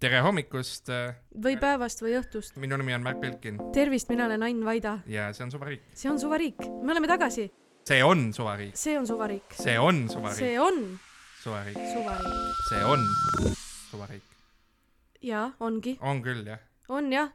tere hommikust, või päevast või õhtust. minu nimi on Märt Pilkin tervist, mina olen Ain Vaida. ja see on Suvariik. see on suvariik, me oleme tagasi, see on Suvariik, see on suvariik, see on Suvariik, see on suvariik see on Suvariik. ja ongi, on küll jah. On jah.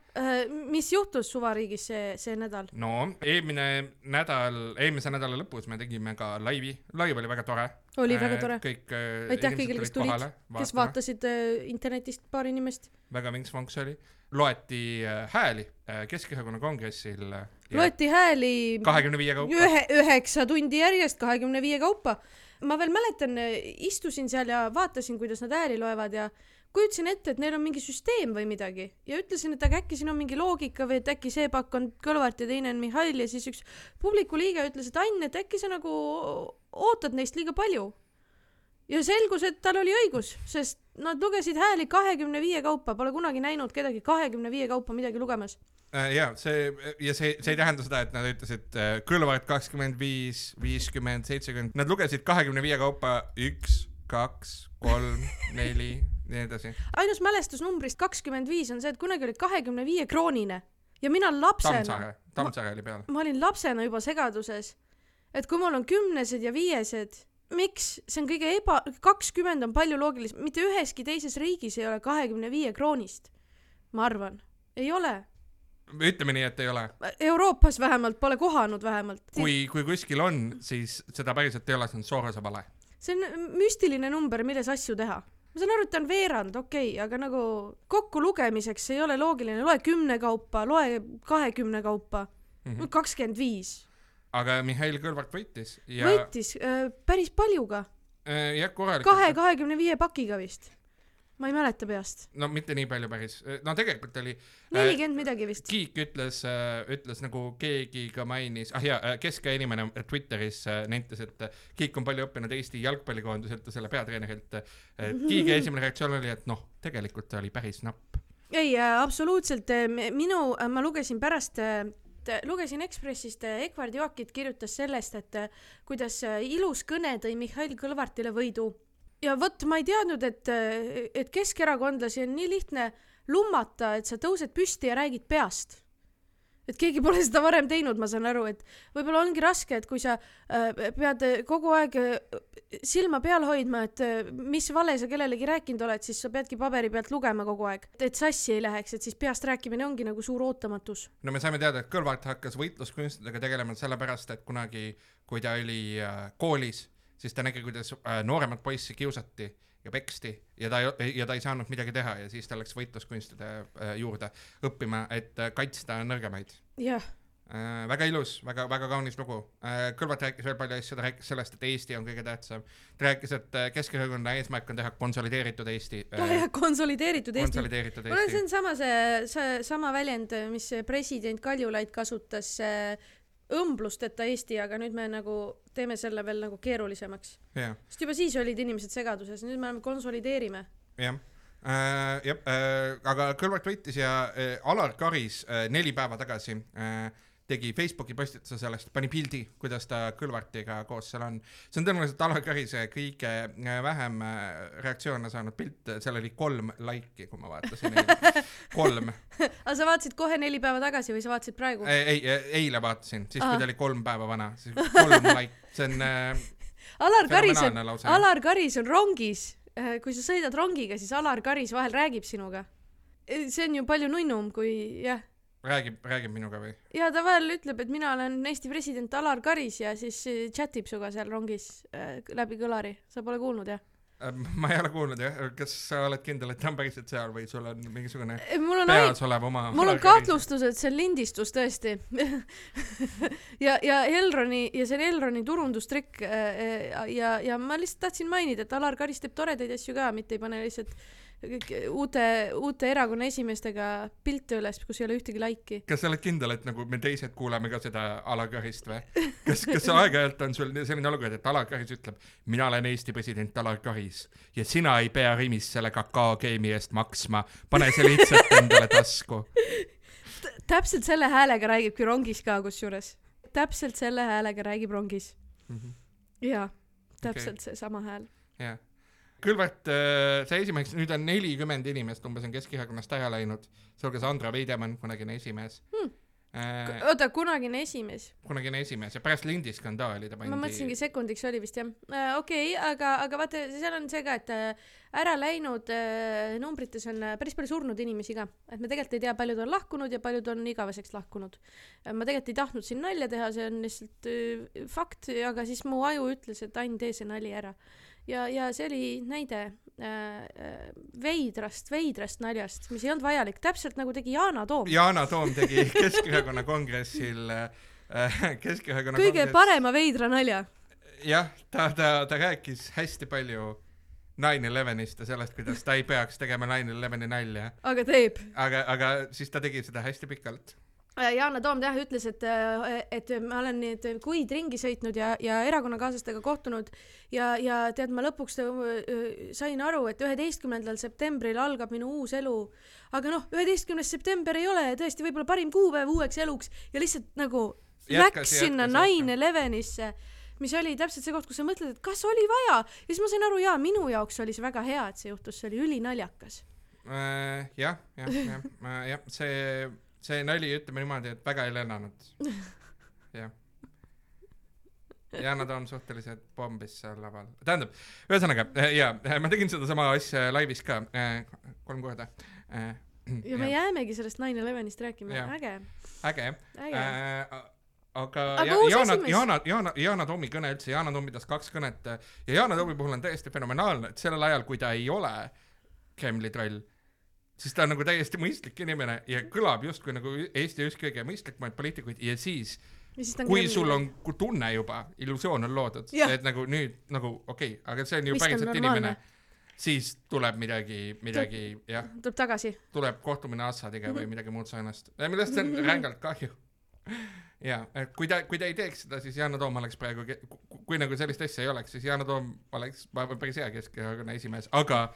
mis juhtus suvariigis see, see nädal? no eelmine nädal, eelmise nädala lõpus me tegime ka laivi, laiv oli väga tore. oli väga tore. kõik äh, aitäh kõigile, kes tulid, kes vaatasid äh, internetist paar inimest. väga vinks-vonks oli. loeti äh, hääli äh, Keskerakonna kongressil äh,. loeti hääli kahekümne viie kaupa. ühe, üheksa tundi järjest kahekümne viie kaupa. ma veel mäletan, istusin seal ja vaatasin, kuidas nad hääli loevad ja kujutasin ette, et neil on mingi süsteem või midagi ja ütlesin, et aga äkki siin on mingi loogika või et äkki see pakk on Kõlvart ja teine on Mihhail ja siis üks publiku liige ütles, et Ain, et äkki sa nagu ootad neist liiga palju. ja selgus, et tal oli õigus, sest nad lugesid hääli kahekümne viie kaupa, pole kunagi näinud kedagi kahekümne viie kaupa midagi lugemas. Äh, ja see ja see, see ei tähenda seda, et nad ütlesid äh, Kõlvart kakskümmend viis, viiskümmend, seitsekümmend, nad lugesid kahekümne viie kaupa üks, kaks, kolm, neli, nii edasi. ainus mälestus numbrist kakskümmend viis on see, et kunagi oli kahekümne viie kroonine ja mina lapsena, Tammsaare, Tammsaare oli peal. ma olin lapsena juba segaduses, et kui mul on kümnesed ja viiesed, miks see on kõige eba, kakskümmend on palju loogilisem, mitte üheski teises riigis ei ole kahekümne viie kroonist. ma arvan, ei ole. ütleme nii, et ei ole. Euroopas vähemalt pole kohanud vähemalt. kui, kui kuskil on, siis seda päriselt ei ole, see on Sorose vale. see on müstiline number, milles asju teha. Ma saan aru, et ta on veerand, okei okay,, aga nagu kokku lugemiseks ei ole loogiline, loe kümne kaupa, loe kahekümne kaupa, Mhm. kakskümmend viis. aga Mihhail Kõlvart võitis ja võitis äh, päris paljuga, äh, jah, korralikult. kahe kahekümne viie pakiga vist. Ma ei mäleta peast, no mitte nii palju päris, no tegelikult oli. nelikümmend midagi vist. Kiik ütles, ütles nagu keegi ka mainis, ah jaa, keskaja inimene Twitteris äh, nentis, et äh, Kiik on palju õppinud Eesti jalgpallikoondiselt ja selle peatreenerilt. Kiigi esimene reaktsioon oli, et noh, tegelikult ta oli päris napp. ei äh,, absoluutselt, minu, ma lugesin pärast äh, lugesin Ekspressist, Egvard Joakit kirjutas sellest, et äh, kuidas äh, ilus kõne tõi Mihhail Kõlvartile võidu. Ja vot ma ei teadnud, et, et keskerakondlasi on nii lihtne lummata, et sa tõused püsti ja räägid peast. et keegi pole seda varem teinud, ma saan aru, et võib-olla ongi raske, et kui sa äh, pead kogu aeg äh, silma peal hoidma, et äh, mis vale sa kellelegi rääkinud oled, siis sa peadki paberi pealt lugema kogu aeg, et sassi ei läheks, et siis peast rääkimine ongi nagu suur ootamatus. no me saime teada, et Kõlvart hakkas võitluskunstidega tegelema sellepärast, et kunagi, kui ta oli äh, koolis, siis ta nägi, kuidas äh, nooremat poissi kiusati ja peksti ja ta ei, ja ta ei saanud midagi teha ja siis ta läks võitluskunstide äh, juurde õppima, et äh, kaitsta nõrgemaid jah, äh,. väga ilus, väga, väga kaunis lugu äh,. Kõlvart rääkis veel palju asju, ta rääkis sellest, et Eesti on kõige tähtsam. ta rääkis, et äh, Keskerakonna eesmärk on teha konsolideeritud Eesti jah, jah, konsolideeritud Eesti. konsolideeritud on, see Eesti. on sama see, see sama väljend, mis president Kaljulaid kasutas äh, õmblusteta Eesti, aga nüüd me nagu teeme selle veel nagu keerulisemaks. jah, sest juba siis olid inimesed segaduses, nüüd me konsolideerime. jah äh,. jah äh,, aga Kõlvart võitis ja äh, Alar Karis neli päeva tagasi äh, tegi Facebooki postituse sellest, pani pildi, kuidas ta Kõlvartiga koos seal on. see on tõenäoliselt Alar Karise kõige äh, vähem äh, reaktsioone saanud pilt, seal oli kolm laiki, kui ma vaatasin. kolm, aga sa vaatasid kohe neli päeva tagasi või sa vaatasid praegu? ei, eile vaatasin, siis Ahah. kui ta oli kolm päeva vana, siis kolm laiki, see on äh, Alar Karis on. Alar Karis on rongis. kui sa sõidad rongiga, siis Alar Karis vahel räägib sinuga. see on ju palju nunnum, kui jah räägib, räägib minuga või? ja ta vahel ütleb, et mina olen Eesti president Alar Karis ja siis äh, chatib sinuga seal rongis äh, läbi kõlari. sa pole kuulnud jah? Äh, ma ei ole kuulnud jah, kas sa oled kindel, et ta on päriselt seal või sul on mingisugune mul on peas olev oma mul on kahtlustus, et see on lindistus tõesti. ja, ja Elroni ja see on Elroni turundustrikk ja, ja ma lihtsalt tahtsin mainida, et Alar Karis teeb toredaid asju ka, mitte ei pane lihtsalt uute, uute erakonna esimeestega pilte üles, kus ei ole ühtegi laiki. kas sa oled kindel, et nagu me teised kuuleme ka seda Alar Karist või? kas, kas aeg-ajalt on sul selline olukord, et Alar Karis ütleb, mina olen Eesti president Alar Karis ja sina ei pea Rimis selle kakaokeemi eest maksma, pane see lihtsalt endale tasku. täpselt selle häälega räägibki rongis ka kusjuures. täpselt selle häälega räägib rongis. jaa, täpselt okay. seesama hääl. jah. Kõlvart äh, sai esimeheks, nüüd on nelikümmend inimest umbes on Keskerakonnast ära läinud, sealhulgas Andra Veidemann, kunagine esimees Hmm. äh,. oota, kunagine esimees. kunagine esimees ja pärast lindiskandaali ta pandi. ma mõtlesingi sekundiks oli vist jah äh,. okei okay,, aga, aga vaata, seal on see ka, et äh, ära läinud äh, numbrites on äh, päris palju surnud inimesi ka, et me tegelikult ei tea, paljud on lahkunud ja paljud on igaveseks lahkunud. ma tegelikult ei tahtnud siin nalja teha, see on lihtsalt äh, fakt, aga siis mu aju ütles, et Ain, tee see nali ära. ja, ja see oli näide äh, äh, veidrast, veidrast naljast, mis ei olnud vajalik, täpselt nagu tegi Yana Toom. Yana Toom tegi Keskerakonna kongressil äh, Keskerakonna kõige kongress... parema veidra nalja. jah, ta, ta, ta rääkis hästi palju nine elevenist ja sellest, kuidas ta ei peaks tegema nine eleveni nalja, aga teeb aga, aga siis ta tegi seda hästi pikalt. Yana Toom jah ütles, et, et ma olen nüüd kuid ringi sõitnud ja, ja erakonnakaaslastega kohtunud ja, ja tead, ma lõpuks äh, sain aru, et üheteistkümnendal septembril algab minu uus elu. aga noh, üheteistkümnes september ei ole tõesti võib-olla parim kuupäev uueks eluks ja lihtsalt nagu Jätkas, läks sinna Nine. Elevenisse, mis oli täpselt see koht, kus sa mõtled, et kas oli vaja ja siis ma sain aru, jaa, minu jaoks oli see väga hea, et see juhtus, see oli ülinaljakas. Äh, jah, jah, jah, jah, see, see nali, ütleme niimoodi, et väga ei lennanud. jah. Yana Toom suhteliselt pommis seal laval, tähendab, ühesõnaga jaa, ma tegin sedasama asja laivis ka äh, kolm korda äh,. ja me jäämegi sellest Nine Elevenist rääkima, äge, äge äge. äh, aga, Aga ja, Yana, esimees. Yana, Yana, Yana Toomi kõne üldse, Yana Toom pidas kaks kõnet ja Yana Toomi puhul on täiesti fenomenaalne, et sellel ajal, kui ta ei ole Kremli troll, siis ta on nagu täiesti mõistlik inimene ja kõlab justkui nagu Eesti üks kõige mõistlikumaid poliitikuid ja siis, kui Kremli sul on tunne juba, illusioon on loodud, et nagu nüüd nagu okei okay,, aga see on ju päriselt inimene, siis tuleb midagi, midagi jah, tuleb tagasi. tuleb kohtumine Assadiga Mhm. või midagi muud sarnast, millest on rängalt kahju. ja, kui ta, kui ta ei teeks seda, siis Yana Toom oleks praegu, kui nagu sellist asja ei oleks, siis Yana Toom oleks, päris hea Keskerakonna esimees, aga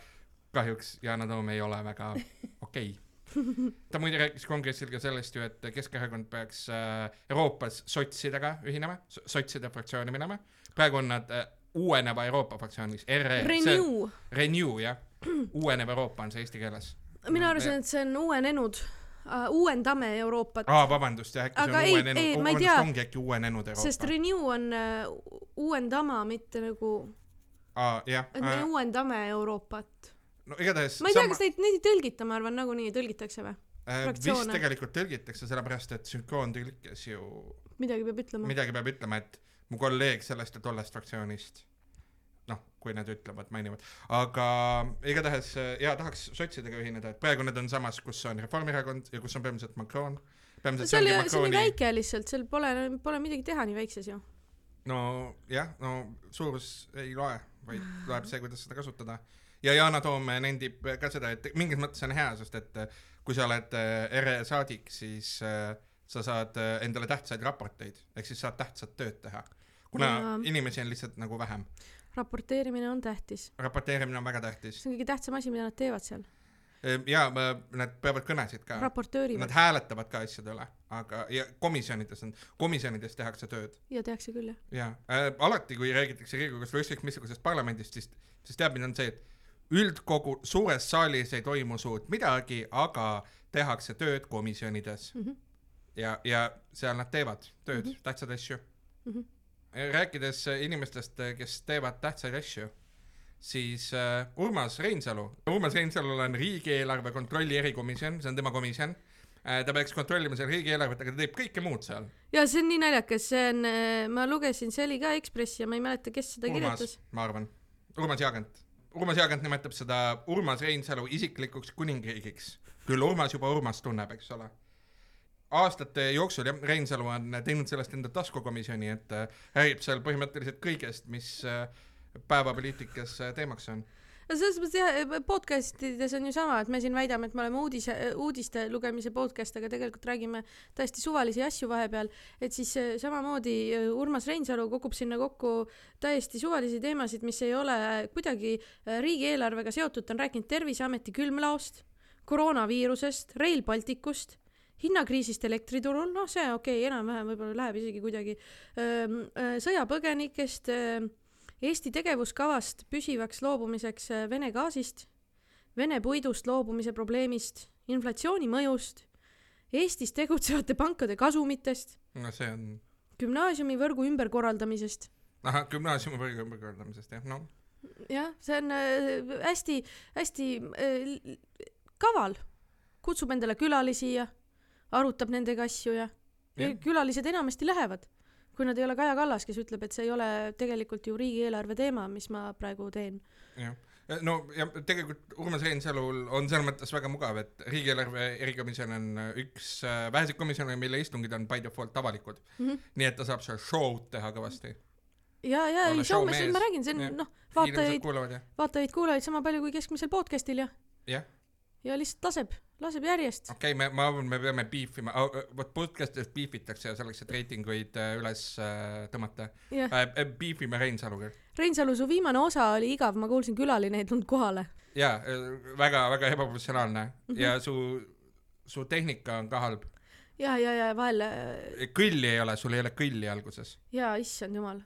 kahjuks Yana Toom ei ole väga okei okay.. ta muide rääkis kongressil ka sellest ju, et Keskerakond peaks äh, Euroopas sotsidega ühinema, sotside fraktsiooni minema. praegu on nad äh, uueneva Euroopa fraktsioonis, RE. Renew, Renew jah, uuenev Euroopa on see eesti keeles mina arvasin, et see on uuenenud uh,, uuendame Euroopat aa, vabandust, jah, äkki Aga see ei- on uuenenud, vabandust, ongi äkki uuenenud sest Euroopa. Renew on uh, uuendama, mitte nagu, aa, jah et me uuendame Euroopat. No igatahes ma ei tea, kas neid, neid ei tõlgita, ma arvan, nagunii tõlgitakse või? äh, vist fraktsioone. tegelikult tõlgitakse, sellepärast et sünkroontõlkes ju midagi peab ütlema. midagi peab ütlema, et mu kolleeg sellest ja tollest fraktsioonist, noh, kui nad ütlevad, mainivad, aga igatahes äh, jaa, tahaks sotsidega ühineda, et praegu need on samas, kus on Reformierakond ja kus on peamiselt Macron. peamiselt see oli, see oli Macroni, väike lihtsalt, seal pole, pole midagi teha nii väikses ju. no jah, no suurus ei loe, vaid loeb see, kuidas seda kasutada. Ja Yana Toom nendib ka seda, et mingis mõttes on hea, sest et äh, kui sa oled ERE saadik, siis äh, sa saad endale tähtsaid raporteid, ehk siis saad tähtsat tööd teha. kuna Jaa. inimesi on lihtsalt nagu vähem. raporteerimine on tähtis. raporteerimine on väga tähtis. see on kõige tähtsam asi, mida nad teevad seal. ja nad peavad kõnesid ka. Nad hääletavad ka asjade üle, aga ja komisjonides on, komisjonides tehakse tööd ja tehakse küll jah. ja äh, alati, kui räägitakse Riigikogust või ükskõik missugusest parlamendist, siis, siis teadmine on see, et üldkogu suures saalis ei toimu suurt midagi, aga tehakse tööd komisjonides Mhm. ja, ja seal nad teevad tööd mm. -hmm. tähtsaid asju mm. -hmm. rääkides äh, inimestest, kes teevad tähtsaid asju, siis äh, Urmas Reinsalu, Urmas Reinsalul on riigieelarve kontrolli erikomisjon, see on tema komisjon äh,. ta peaks kontrollima seal riigieelarvet, aga ta teeb kõike muud seal. ja see on nii naljakas, see on, ma lugesin, see oli ka Ekspressi ja ma ei mäleta, kes seda Urmas kirjutas., ma arvan, Urmas Jaagant. Urmas Jaagant nimetab seda Urmas Reinsalu isiklikuks kuningriigiks. küll Urmas juba Urmast tunneb, eks ole. aastate jooksul jah, Reinsalu on teinud sellest enda taskukomisjoni, et äh, räägib seal põhimõtteliselt kõigest, mis äh, päevapoliitikas äh, teemaks on. Selles mõttes jah, podcastides on ju sama, et me siin väidame, et me oleme uudise, uudiste lugemise podcast, aga tegelikult räägime täiesti suvalisi asju vahepeal, et siis äh, samamoodi Urmas Reinsalu kogub sinna kokku täiesti suvalisi teemasid, mis ei ole kuidagi riigieelarvega seotud, ta on rääkinud Terviseameti külmlaost, koroonaviirusest, Rail Balticust, hinnakriisist elektriturul, noh, see okei okay,, enam-vähem võib-olla läheb isegi kuidagi, sõjapõgenikest, Eesti tegevuskavast püsivaks loobumiseks äh, Vene gaasist, Vene puidust loobumise probleemist, inflatsiooni mõjust, Eestis tegutsevate pankade kasumitest, no see on, gümnaasiumivõrgu ümberkorraldamisest. ahah, gümnaasiumi võrgu ümberkorraldamisest jah, noh, jah, see on äh, hästi, hästi äh, kaval. kutsub endale külalisi ja arutab nendega asju ja, ja külalised enamasti lähevad. Kui nad ei ole Kaja Kallas, kes ütleb, et see ei ole tegelikult ju riigieelarve teema, mis ma praegu teen. jah. no ja tegelikult Urmas Reinsalul on selles mõttes väga mugav, et riigieelarve erikomisjon on üks äh, väheseid komisjone, mille istungid on by default avalikud. Mhm. nii et ta saab seal show'd teha kõvasti. ja, ja ei, showmees, ma räägin, see on noh, vaatajaid, vaatajaid-kuulajaid sama palju kui keskmisel podcast'il ja, jah, ja lihtsalt laseb, laseb järjest. okei okay,, me, ma arvan, me peame beefima, vot podcast'is beefitakse ja selleks, et reitinguid äh, üles äh, tõmmata jah, äh,. beefime Reinsaluga. Reinsalu, su viimane osa oli igav, ma kuulsin, külaline ei tulnud kohale. jaa, väga-väga ebaprofessionaalne mm. -hmm. ja su, su tehnika on ka halb. ja, ja, ja vahel äh, kõlli ei ole, sul ei ole kõlli alguses ja issand jumal.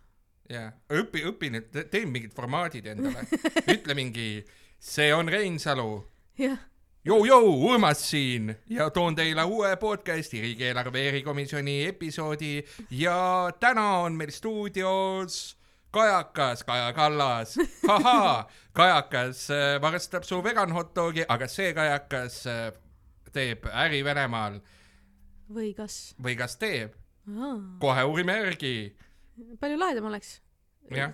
jaa, õpi, õpi nüüd, tee mingid formaadid endale, ütle mingi, see on Reinsalu, jah, jõu-jõu, Urmas siin. Ja toon teile uue podcasti riigieelarve erikomisjoni episoodi. Ja täna on meil stuudios kajakas, Kaja Kallas, ahaa, kajakas äh, varstab su vegan hot dogi, aga see kajakas äh, teeb äri Venemaal. Või kas? Või kas teeb, kohe uurime järgi. palju lahedam oleks.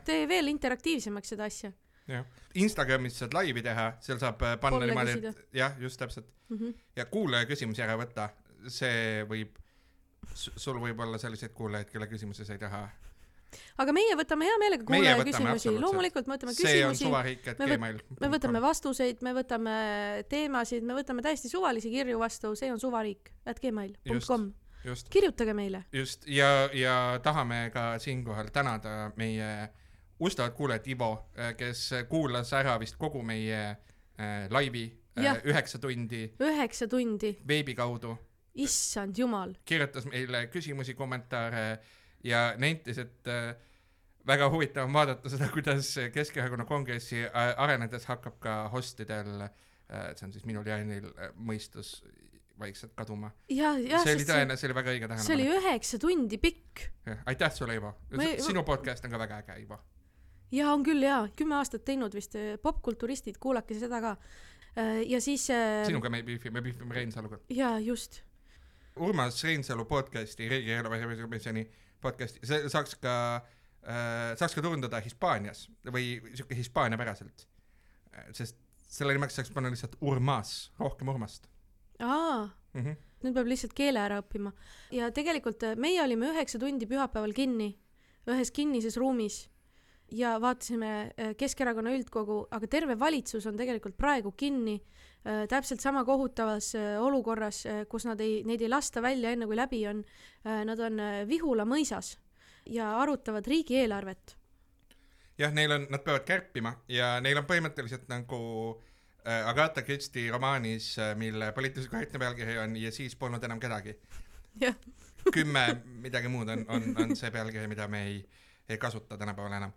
Tee veel interaktiivsemaks seda asja jah, Instagramis saad laivi teha, seal saab äh, panna Poole niimoodi, et jah, just täpselt mm. -hmm. ja kuulaja küsimusi ära võtta, see võib, sul võib olla selliseid kuulajaid, kelle küsimusi sa ei taha. aga meie võtame hea meelega kuulaja küsimusi, loomulikult me võtame küsimusi, me võt- me võtame vastuseid, me võtame teemasid, me võtame täiesti suvalisi kirju vastu, see on suvariik, at gmail.com. kirjutage meile. just ja, ja tahame ka siinkohal tänada meie ustavat kuulajat Ivo, kes kuulas ära vist kogu meie äh, laivi äh, Jah. üheksa tundi üheksa tundi, veebi kaudu, issand jumal. kirjutas meile küsimusi, kommentaare ja nentis, et äh, väga huvitav on vaadata seda, kuidas Keskerakonna kongressi äh, arenedes hakkab ka hostidel äh,, see on siis minul ja Jaanil äh, mõistus vaikselt kaduma. ja, ja see oli tõene, see oli väga õige see oli tähelepanek. üheksa tundi pikk aitäh sulle, Ivo sinu podcast on ka väga äge, Ivo. Ja on küll jaa, kümme aastat teinud vist, popkulturistid, kuulake seda ka. ja siis. sinuga me ei beefi, me beefime Reinsaluga. jaa, just. Urmas Reinsalu podcasti, riigieelarve komisjoni podcasti, see saaks ka äh,, saaks ka turundada Hispaanias või siuke hispaaniapäraselt. sest selle nimeks saaks panna lihtsalt Urmas, rohkem Urmast aa, mm. -hmm. nüüd peab lihtsalt keele ära õppima. ja tegelikult meie olime üheksa tundi pühapäeval kinni, ühes kinnises ruumis ja vaatasime äh, Keskerakonna üldkogu, aga terve valitsus on tegelikult praegu kinni äh, täpselt sama kohutavas äh, olukorras, kus nad ei, neid ei lasta välja enne kui läbi on. Nad on äh, Vihula mõisas ja arutavad riigieelarvet. jah, neil on, nad peavad kärpima ja neil on põhimõtteliselt nagu äh, Agatha Christie romaanis, mille poliitilise korrektne pealkiri on Ja siis polnud enam kedagi. kümme midagi muud on, on, on see pealkiri, mida me ei, ei kasuta tänapäeval enam.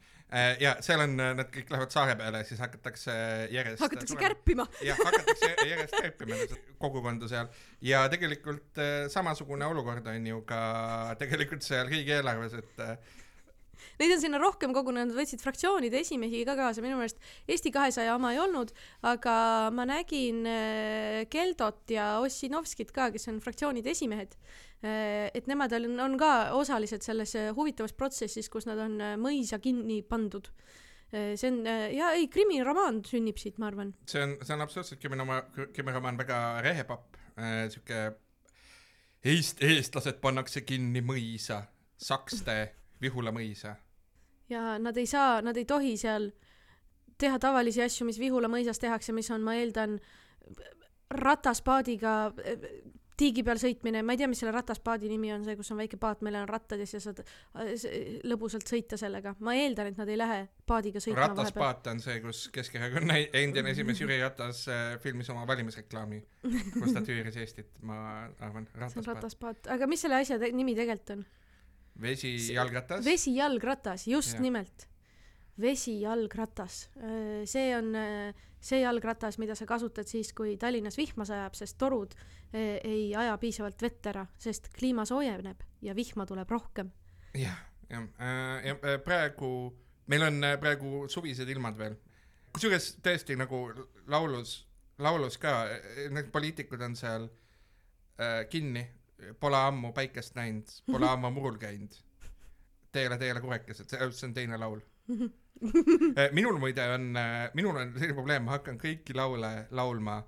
ja seal on, nad kõik lähevad saare peale, siis hakatakse järjest. hakatakse. kärpima. jah, hakatakse järjest kärpima kogukonda seal ja tegelikult äh, samasugune olukord on ju ka tegelikult seal riigieelarves, et äh, Neid on sinna rohkem kogunenud, võtsid fraktsioonide esimehi ka kaasa, minu meelest Eesti kahesaja oma ei olnud, aga ma nägin äh, Keldot ja Ossinovskit ka, kes on fraktsioonide esimehed. et nemad on, on ka osalised selles äh, huvitavas protsessis, kus nad on mõisa kinni pandud. see on ja ei, krimiromaan sünnib siit, ma arvan. see on, see on absoluutselt kriminoma-, kriminaromaan väga rehepapp äh,, siuke eest-, eestlased pannakse kinni mõisa, Sakste, Vihula mõisa. Ja nad ei saa, nad ei tohi seal teha tavalisi asju, mis Vihula mõisas tehakse, mis on, ma eeldan, rataspaadiga tiigi peal sõitmine, ma ei tea, mis selle rataspaadi nimi on, see, kus on väike paat, millel on rattad ja siis sa saad lõbusalt sõita sellega. ma eeldan, et nad ei lähe paadiga sõitma rataspaat on see, kus Keskerakonna endine esimees Jüri Ratas äh, filmis oma valimisreklaami, kus ta tüüris Eestit, ma arvan, rataspaat. rataspaat, aga mis selle asja te nimi tegelikult on? Vesi jalgratas. vesijalgratas, just Jah. ja. nimelt. vesijalgratas, see on äh, see jalgratas, mida sa kasutad siis, kui Tallinnas vihma sajab, sest torud äh, ei aja piisavalt vett ära, sest kliima soojeneb ja vihma tuleb rohkem. jah, jah, ja äh, praegu, meil on äh, praegu suvised ilmad veel. kusjuures tõesti nagu laulus, laulus ka, need poliitikud on seal äh, kinni, pole ammu päikest näinud, pole ammu murul käinud. Teele, teele kurekesed, see on teine laul. minul muide on, minul on selline probleem, ma hakkan kõiki laule laulma.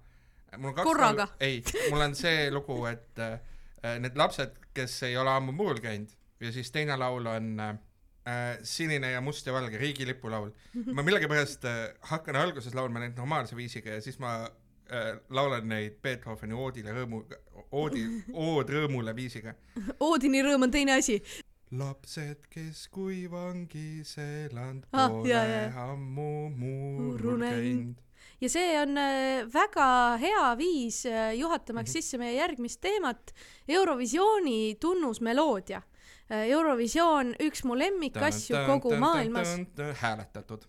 Korraga? ei, mul on see lugu, et äh, need lapsed, kes ei ole ammu murul käinud ja siis teine laul on äh, sinine ja must ja valge riigilipu laul. ma millegipärast äh, hakkan alguses laulma neid normaalse viisiga ja siis ma äh, laulan neid Beethoveni oodile rõõmu, oodi, ood rõõmule viisiga. Oodini rõõm on teine asi. lapsed, kes kui vangis elanud Ah, pole jaa, jaa. ammu Murul käinud. ja see on äh, väga hea viis äh, juhatamaks Mhm. sisse meie järgmist teemat, Eurovisiooni tunnusmeloodia. Eurovisioon, üks mu lemmikasju kogu maailmas, hääletatud.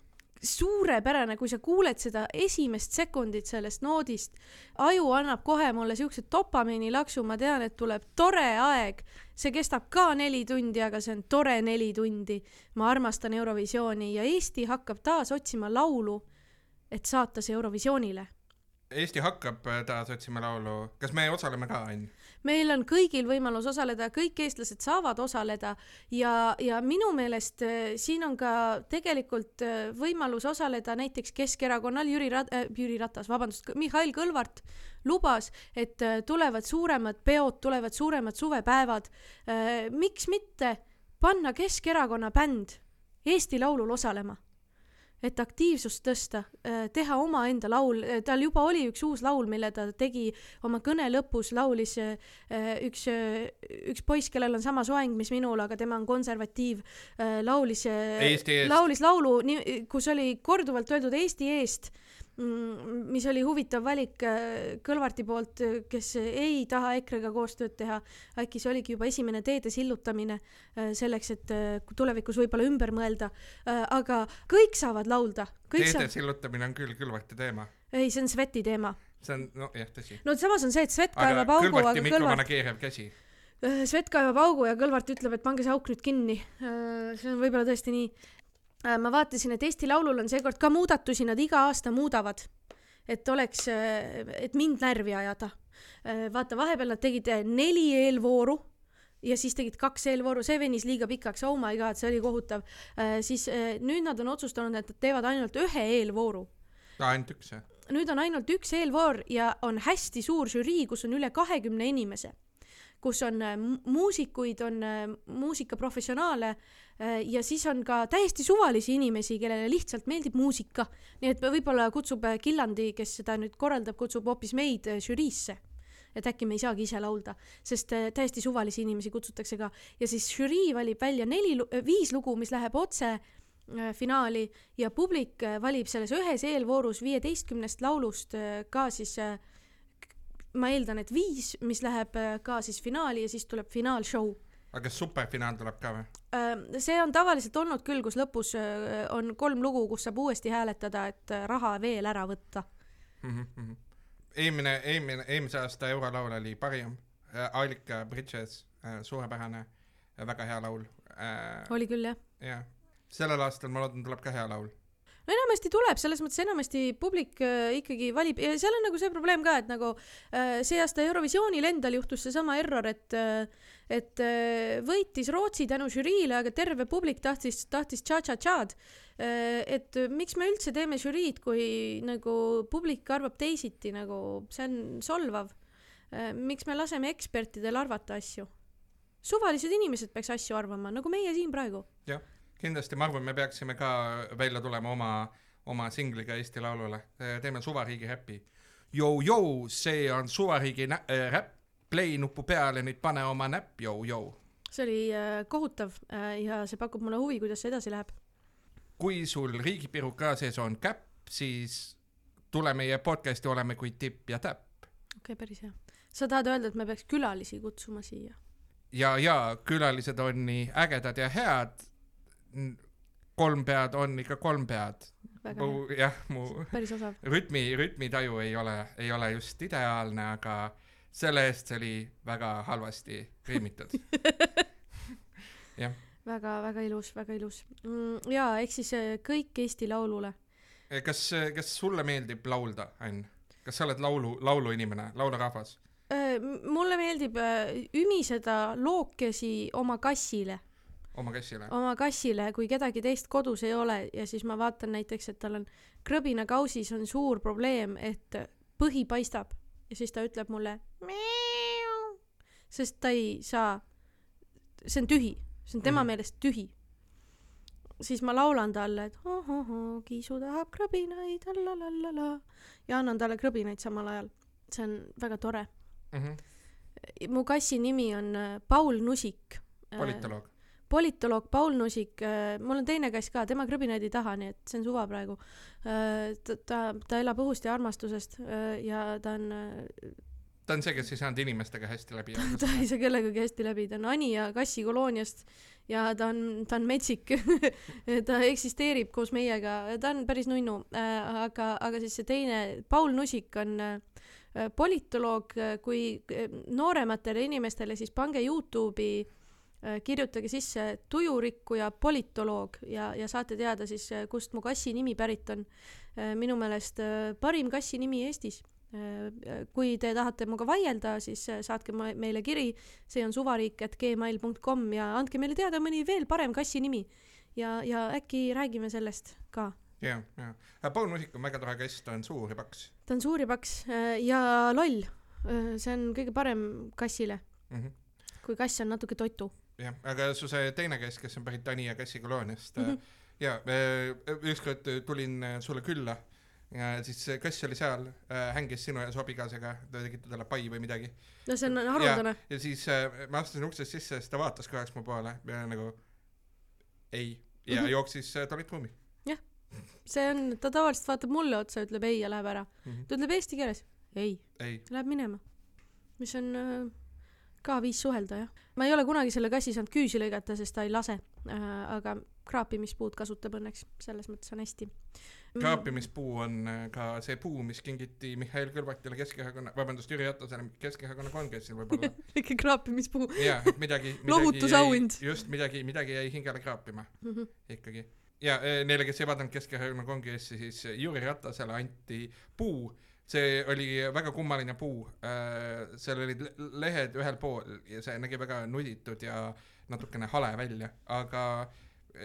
suurepärane, kui sa kuuled seda esimest sekundit sellest noodist, aju annab kohe mulle siukse dopamiinilaksu, ma tean, et tuleb tore aeg. see kestab ka neli tundi, aga see on tore neli tundi. ma armastan Eurovisiooni ja Eesti hakkab taas otsima laulu, et saata see Eurovisioonile Eesti hakkab äh, taas otsima laulu, kas me osaleme ka, Ain? meil on kõigil võimalus osaleda, kõik eestlased saavad osaleda ja, ja minu meelest äh, siin on ka tegelikult äh, võimalus osaleda näiteks Keskerakonnal Jüri Rat- äh,, Jüri Ratas, vabandust, Mihhail Kõlvart lubas, et tulevad suuremad peod, tulevad suuremad suvepäevad miks mitte panna Keskerakonna bänd Eesti Laulul osalema? Et aktiivsust tõsta, teha omaenda laul, tal juba oli üks uus laul, mille ta tegi oma kõne lõpus, laulis äh, üks, üks poiss, kellel on sama soeng, mis minul, aga tema on konservatiiv, laulis, laulis laulu, kus oli korduvalt öeldud Eesti eest, mis oli huvitav valik äh, Kõlvarti poolt, kes ei taha EKRE-ga koostööd teha. äkki see oligi juba esimene teede sillutamine äh, selleks, et äh, tulevikus võib-olla ümber mõelda, aga kõik saavad laulda, teede saavad, sillutamine on küll Kõlvarti teema. ei, see on Sveti teema. see on, nojah, tõsi. no samas on see, et Svet kaevab augu, aga Kõlvart mikromanageeriv käsi. Äh, Svet kaevab augu ja Kõlvart ütleb, et pange see auk nüüd kinni. see on võib-olla tõesti nii. Ma vaatasin, et Eesti Laulul on seekord ka muudatusi, nad iga aasta muudavad, et oleks, et mind närvi ajada. vaata, vahepeal nad tegid äh, neli eelvooru ja siis tegid kaks eelvooru, see venis liiga pikaks, oh my god, see oli kohutav. siis äh, nüüd nad on otsustanud, et nad teevad ainult ühe eelvooru ainult üks, jah? nüüd on ainult üks eelvoor ja on hästi suur žürii, kus on üle kahekümne inimese, kus on äh, mu- muusikuid, on äh, muusikaprofessionaale äh, ja siis on ka täiesti suvalisi inimesi, kellele lihtsalt meeldib muusika. nii et võib-olla kutsub Killandi, kes seda nüüd korraldab, kutsub hoopis meid žüriisse et äkki me ei saagi ise laulda, sest täiesti suvalisi inimesi kutsutakse ka ja siis žürii valib välja neli, viis lugu, mis läheb otse finaali ja publik valib selles ühes eelvoorus viieteistkümnest laulust ka siis äh, ma eeldan, et viis, mis läheb äh, ka siis finaali ja siis tuleb finaalshow. aga kas superfinaal tuleb ka või? see on tavaliselt olnud küll, kus lõpus äh, on kolm lugu, kus saab uuesti hääletada, et äh, raha veel ära võtta. Mhm, eelmine, eelmine, eelmise aasta eurolaul oli parim. Alika Bridges, suurepärane, väga hea laul. oli küll jah? jah, sellel aastal ma loodan, tuleb ka hea laul. No enamasti tuleb, selles mõttes enamasti publik äh, ikkagi valib ja seal on nagu see probleem ka, et nagu äh, see aasta Eurovisioonil endal juhtus seesama error, et äh, et võitis Rootsi tänu žüriile, aga terve publik tahtis, tahtis tša-tša-tšad. et miks me üldse teeme žüriid, kui nagu publik arvab teisiti, nagu see on solvav. miks me laseme ekspertidel arvata asju? suvalised inimesed peaks asju arvama, nagu meie siin praegu. jah, kindlasti ma arvan, me peaksime ka välja tulema oma, oma singliga Eesti Laulule, teeme suvariigi räpi. Jou-jou, see on suvariigi äh, räpp, play nupu peale, nüüd pane oma näpp, jou-jou. see oli äh, kohutav äh, ja see pakub mulle huvi, kuidas see edasi läheb. kui sul riigipiru ka sees on käpp, siis tule meie podcast'i Oleme kui tipp ja täpp. okei okay,, päris hea. sa tahad öelda, et me peaks külalisi kutsuma siia? ja, ja külalised on nii ägedad ja head. Kolm pead on ikka kolm pead. väga mu jah, mu rütmi, rütmitaju ei ole, ei ole just ideaalne, aga selle eest see oli väga halvasti riimitud. väga-väga ilus, väga ilus mm,. ja ehk siis äh, kõik Eesti Laulule. kas, kas sulle meeldib laulda, Ann? kas sa oled laulu, lauluinimene, laulurahvas? Äh, mulle meeldib äh, ümiseda lookesi oma kassile, oma kassile? oma kassile, kui kedagi teist kodus ei ole ja siis ma vaatan näiteks, et tal on krõbinakausis on suur probleem, et põhi paistab ja siis ta ütleb mulle Miau. sest ta ei saa, see on tühi, see on tema mm. meelest tühi. siis ma laulan talle, et ohohoo, kiisu tahab krõbinaid, la ja annan talle krõbinaid samal ajal. see on väga tore. Mhm. mu kassi nimi on äh, Paul Nusik. politoloog. Politoloog Paul Nusik, mul on teine kass ka, tema krõbinaid ei taha, nii et see on suva praegu. ta, ta, ta elab õhust ja armastusest äh, ja ta on, ta on see, kes ei saanud inimestega hästi läbi ta ei saa kellegagi hästi läbi, ta on Anija kassikolooniast ja ta on, ta on metsik. ta eksisteerib koos meiega, ta on päris nunnu, aga, aga siis see teine, Paul Nusik on äh, politoloog, kui äh, noorematele inimestele, siis pange Youtube'i äh, kirjutage sisse tujurikkuja politoloog ja, ja saate teada siis, kust mu kassi nimi pärit on. minu meelest äh, parim kassi nimi Eestis. kui te tahate minuga vaielda, siis äh, saatke meile kiri, see on suvariik.gmail.com ja andke meile teada mõni veel parem kassi nimi. ja, ja äkki räägime sellest ka. ja, ja. Paul Nusik on väga tore kass, ta on suur ja paks ta on suur ja paks äh, ja loll. see on kõige parem kassile, mm. -hmm. kui kass on natuke totu. jah, aga su see teine kass, kes on pärit Anija kassikolooniast mm, Mhm. -hmm. ja äh, ükskord tulin äh, sulle külla ja siis kass oli seal, hängis sinu ja su abikaasaga, te tegite talle pai või midagi. no see on haruldane. ja siis äh, ma astusin uksest sisse ja siis ta vaatas korraks mu poole ja nagu ei ja Mhm. jooksis äh, toalettruumi see on, ta tavaliselt vaatab mulle otsa, ütleb ei ja läheb ära. mm. -hmm. ta ütleb eesti keeles ei, ei, läheb minema. mis on äh, ka viis suhelda jah. ma ei ole kunagi selle kassi saanud küüsi lõigata, sest ta ei lase äh,. aga kraapimispuud kasutab õnneks, selles mõttes on hästi. kraapimispuu on äh, ka see puu, mis kingiti Mihhail Kõlvartile Keskerakonna, vabandust, Jüri Ratasele Keskerakonna kongressil võib-olla. väike kraapimispuu. jaa, et midagi, midagi. Lohutusauhind. just midagi, midagi jäi hingele kraapima Mhm. ikkagi. ja eh, neile, kes ei vaadanud Keskerakonna kongressi, siis Jüri Ratasele anti puu, see oli väga kummaline puu, seal olid le- lehed ühel pool ja see nägi väga nuditud ja natukene hale välja, aga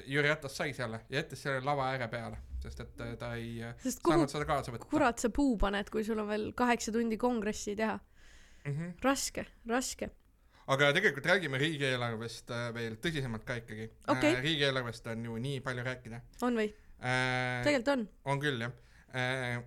Jüri Ratas sai selle ja jättis selle lava ääre peale, sest et eh, ta ei sest kuhu saanud seda kaasa võtta. kurat sa puu paned, kui sul on veel kaheksa tundi kongressi teha? Mm -hmm. raske, raske. aga tegelikult räägime riigieelarvest äh, veel tõsisemalt ka ikkagi äh,. riigieelarvest on ju nii palju rääkida on või? äh,. tegelikult on. on küll jah äh,.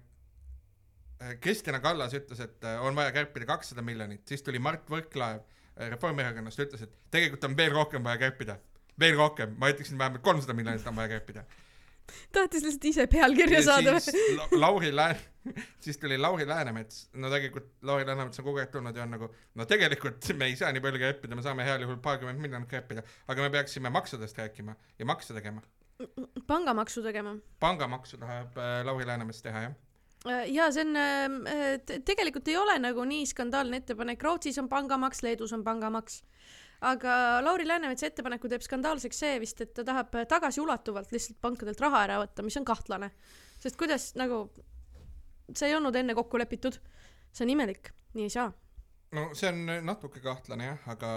Kristina Kallas ütles, et äh, on vaja kärpida kakssada miljonit, siis tuli Mart Võrklaev äh, Reformierakonnast, ütles, et tegelikult on veel rohkem vaja kärpida. veel rohkem, ma ütleksin vähemalt kolmsada miljonit on vaja kärpida. tahtis lihtsalt ise pealkirja saada siis La Lauri Lään-, siis tuli Lauri Läänemets, no tegelikult Lauri Läänemets on kogu aeg tulnud ja on nagu, no tegelikult me ei saa nii palju kärpida, me saame heal juhul paarkümmend miljonit kärpida, aga me peaksime maksudest rääkima ja makse tegema. pangamaksu tegema. pangamaksu tahab äh, Lauri Läänemets teha jah. Ja see on äh,, tegelikult ei ole nagu nii skandaalne ettepanek, Rootsis on pangamaks, Leedus on pangamaks. aga Lauri Läänemetsa ettepaneku teeb skandaalseks see vist, et ta tahab tagasiulatuvalt lihtsalt pankadelt raha ära võtta, mis on kahtlane. sest kuidas nagu, see ei olnud enne kokku lepitud. see on imelik, nii ei saa. no see on natuke kahtlane jah, aga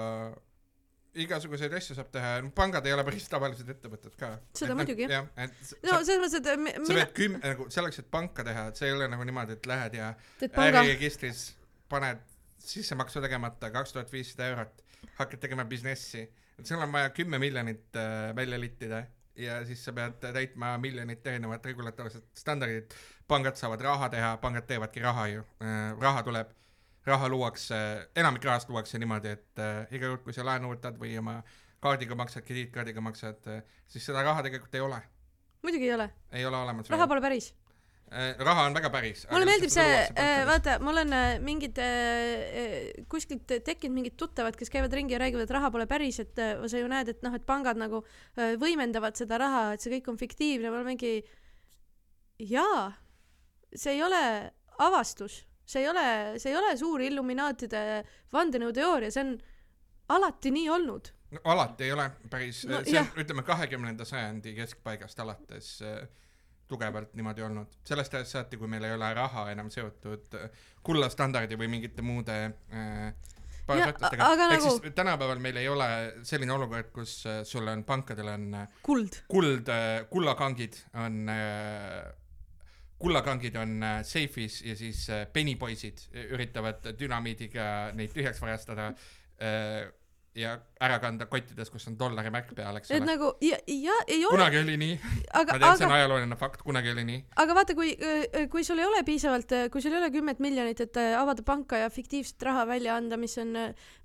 igasuguseid asju saab teha, pangad ei ole päris tavalised ettevõtted ka. Seda muidugi, jah. jah, et s- no selles mõttes, et äh, mi- sa mina pead küm-, nagu selleks, et panka teha, et see ei ole nagu niimoodi, et lähed ja äriregistris paned sissemaksu tegemata kaks tuhat viissada eurot, hakkad tegema businessi, et sul on vaja kümme miljonit äh, välja littida ja siis sa pead täitma miljonit erinevat regulatoorset standardit. pangad saavad raha teha, pangad teevadki raha ju äh,, raha tuleb, raha luuakse, enamik rahast luuakse niimoodi, et äh, iga kord, kui sa laenu võtad või oma kaardiga maksad, krediitkaardiga maksad äh,, siis seda raha tegelikult ei ole, muidugi ei ole, ei ole olemas. raha pole päris. raha on väga päris. mulle meeldib see, vaata, mul on äh, mingid äh, kuskilt tekkinud mingid tuttavad, kes käivad ringi ja räägivad, et raha pole päris, et äh, sa ju näed, et noh, et pangad nagu äh, võimendavad seda raha, et see kõik on fiktiivne, ma olen mingi jaa, see ei ole avastus, see ei ole, see ei ole suur Illuminaatide vandenõuteooria, see on alati nii olnud. no alati ei ole päris No see on, ütleme kahekümnenda sajandi keskpaigast alates äh, tugevalt niimoodi olnud. sellest ajast saati, kui meil ei ole raha enam seotud äh, kullastandardi või mingite muude äh, paragrahvidega ehk nagu- siis tänapäeval meil ei ole selline olukord, kus äh, sul on, pankadel on äh, kuld. kuld, kullakangid on äh, kullakangid on äh, seifis ja siis äh, penipoisid üritavad dünamiidiga neid tühjaks varastada äh, ja ära kanda kottides, kus on dollari märk peal, eks et ole. nagu ja, ja ei ole, kunagi oli nii, aga ma, tean, see on ajalooline fakt, kunagi oli nii. aga vaata, kui, kui sul ei ole piisavalt, kui sul ei ole kümmet miljonit, et äh, avada panka ja fiktiivset raha välja anda, mis on,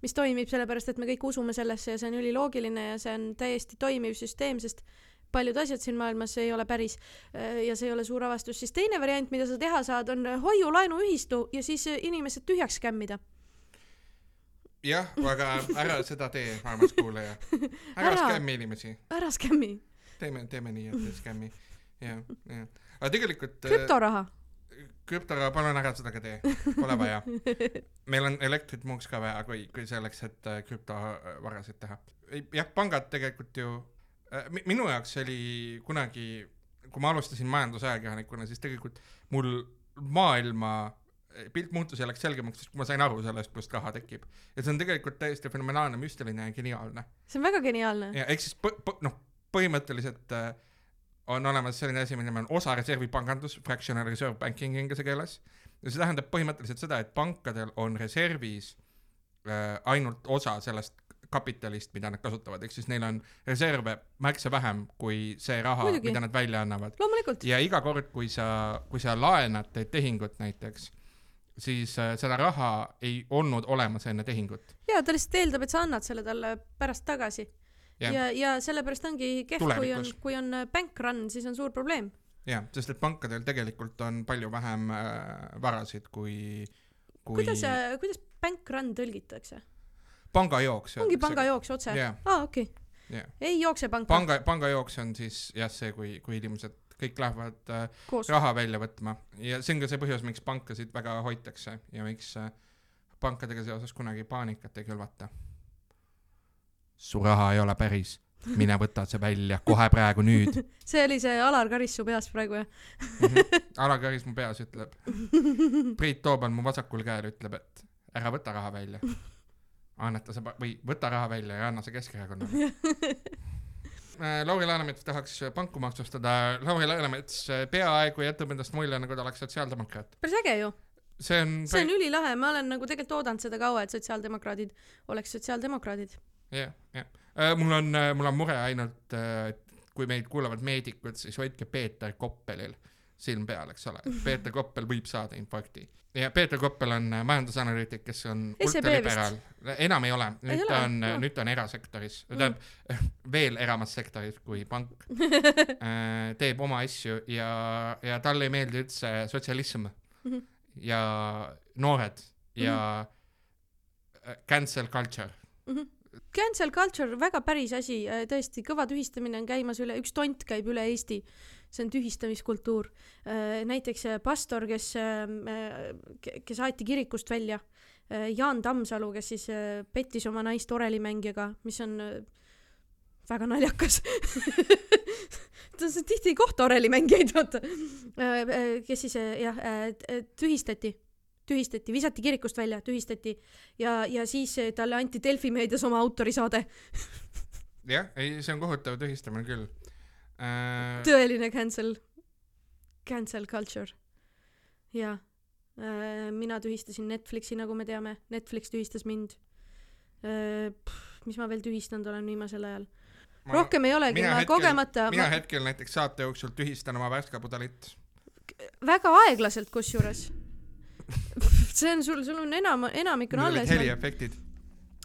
mis toimib sellepärast, et me kõik usume sellesse ja see on üliloogiline ja see on täiesti toimiv süsteem, sest paljud asjad siin maailmas ei ole päris äh, ja see ei ole suur avastus, siis teine variant, mida sa teha saad, on hoiu-laenuühistu ja siis äh, inimesed tühjaks skämmida. jah, aga ära seda tee, armas kuulaja. ära skämmi inimesi, ära skämmi. teeme, teeme nii, et ei skämmi. jah, jah. aga tegelikult. krüptoraha. krüptoraha, palun ära seda ka tee, pole vaja. meil on elektrit muuks ka vaja, kui, kui selleks, et äh, krüptovarasid teha. jah, pangad tegelikult ju, minu jaoks oli kunagi, kui ma alustasin majandusajakirjanikuna, siis tegelikult mul maailma äh, pilt muutus ja läks selgemaks, siis kui ma sain aru sellest, kust raha tekib. ja see on tegelikult täiesti fenomenaalne, müstiline ja geniaalne. see on väga geniaalne. ja ehk siis põ-, noh, põhimõtteliselt äh, on olemas selline asi, mille nimi on osa reservipangandus, fractional reserve banking inglise keeles. ja see tähendab põhimõtteliselt seda, et pankadel on reservis äh, ainult osa sellest kapitalist, mida nad kasutavad, ehk siis neil on reserve märksa vähem kui see raha, mida nad välja annavad. ja iga kord, kui sa, kui sa laenad, teed tehingut näiteks, siis äh, seda raha ei olnud olemas enne tehingut. ja ta lihtsalt eeldab, et sa annad selle talle pärast tagasi. Jah. ja, ja sellepärast ongi kehv, kui on kui on äh, bank run, siis on suur probleem. jah, sest et pankadel tegelikult on palju vähem äh, varasid kui, kui kuidas, kuidas bank run tõlgitakse? pangajooks. ongi pangajooks otse? jah, aa, okei. jah. ei jookse panka panga, pangajooks on siis jah, see, kui, kui inimesed kõik lähevad äh, koos. raha välja võtma ja see on ka see põhjus, miks pankasid väga hoitakse ja miks äh, pankadega seoses kunagi paanikat ei külvata. su raha ei ole päris, mine võta see välja kohe praegu nüüd. see oli see Alar Karis su peas praegu jah? Alar Karis mu peas ütleb, Priit Toobal mu vasakul käel ütleb, et ära võta raha välja. anneta see või võta raha välja ja anna see Keskerakonnale. Lauri Läänemets tahaks panku maksustada, Lauri Läänemets äh, peaaegu jätab endast mulje, nagu ta oleks sotsiaaldemokraat. päris äge ju. see on, see on ülilahe, ma olen nagu tegelikult oodanud seda kaua, et sotsiaaldemokraadid oleks sotsiaaldemokraadid. jah, jah. mul on, mul on mure ainult, et kui meid kuulavad meedikud, siis hoidke Peeter Koppelil silm peal, eks ole, et Peeter Koppel võib saada infarkti. ja Peeter Koppel on äh, majandusanalüütik, kes on ultraliberaal, enam ei ole, nüüd Ei ta ole? on Aa., nüüd ta on erasektoris, Mm. tähendab veel eramas sektoris kui pank, teeb oma asju ja, ja talle ei meeldi üldse sotsialism Mhm. ja noored ja äh, cancel culture Cancel culture, väga päris asi, tõesti kõva tühistamine on käimas üle, üks tont käib üle Eesti. See on tühistamiskultuur. näiteks äh, pastor, kes, kes aeti kirikust välja, Jaan Tammsalu, kes siis äh, pettis oma naist orelimängijaga, mis on äh, väga naljakas. ta tihti ei kohta orelimängijaid, vaata. kes siis äh, jah, tühistati tühistati, visati kirikust välja, tühistati ja, ja siis talle anti Delfi meedias oma autorisaade. jah, ei, see on kohutav tühistamine küll äh,. tõeline cancel, cancel culture. jaa, mina tühistasin Netflixi, nagu me teame, Netflix tühistas mind. mis ma veel tühistanud olen viimasel ajal? rohkem ei olegi, ma hetkel- kogemata, mina hetkel näiteks saate jooksul tühistan oma värskapudelit. väga aeglaselt kusjuures. see on sul, sul on enam, enamik on alles. heliefektid.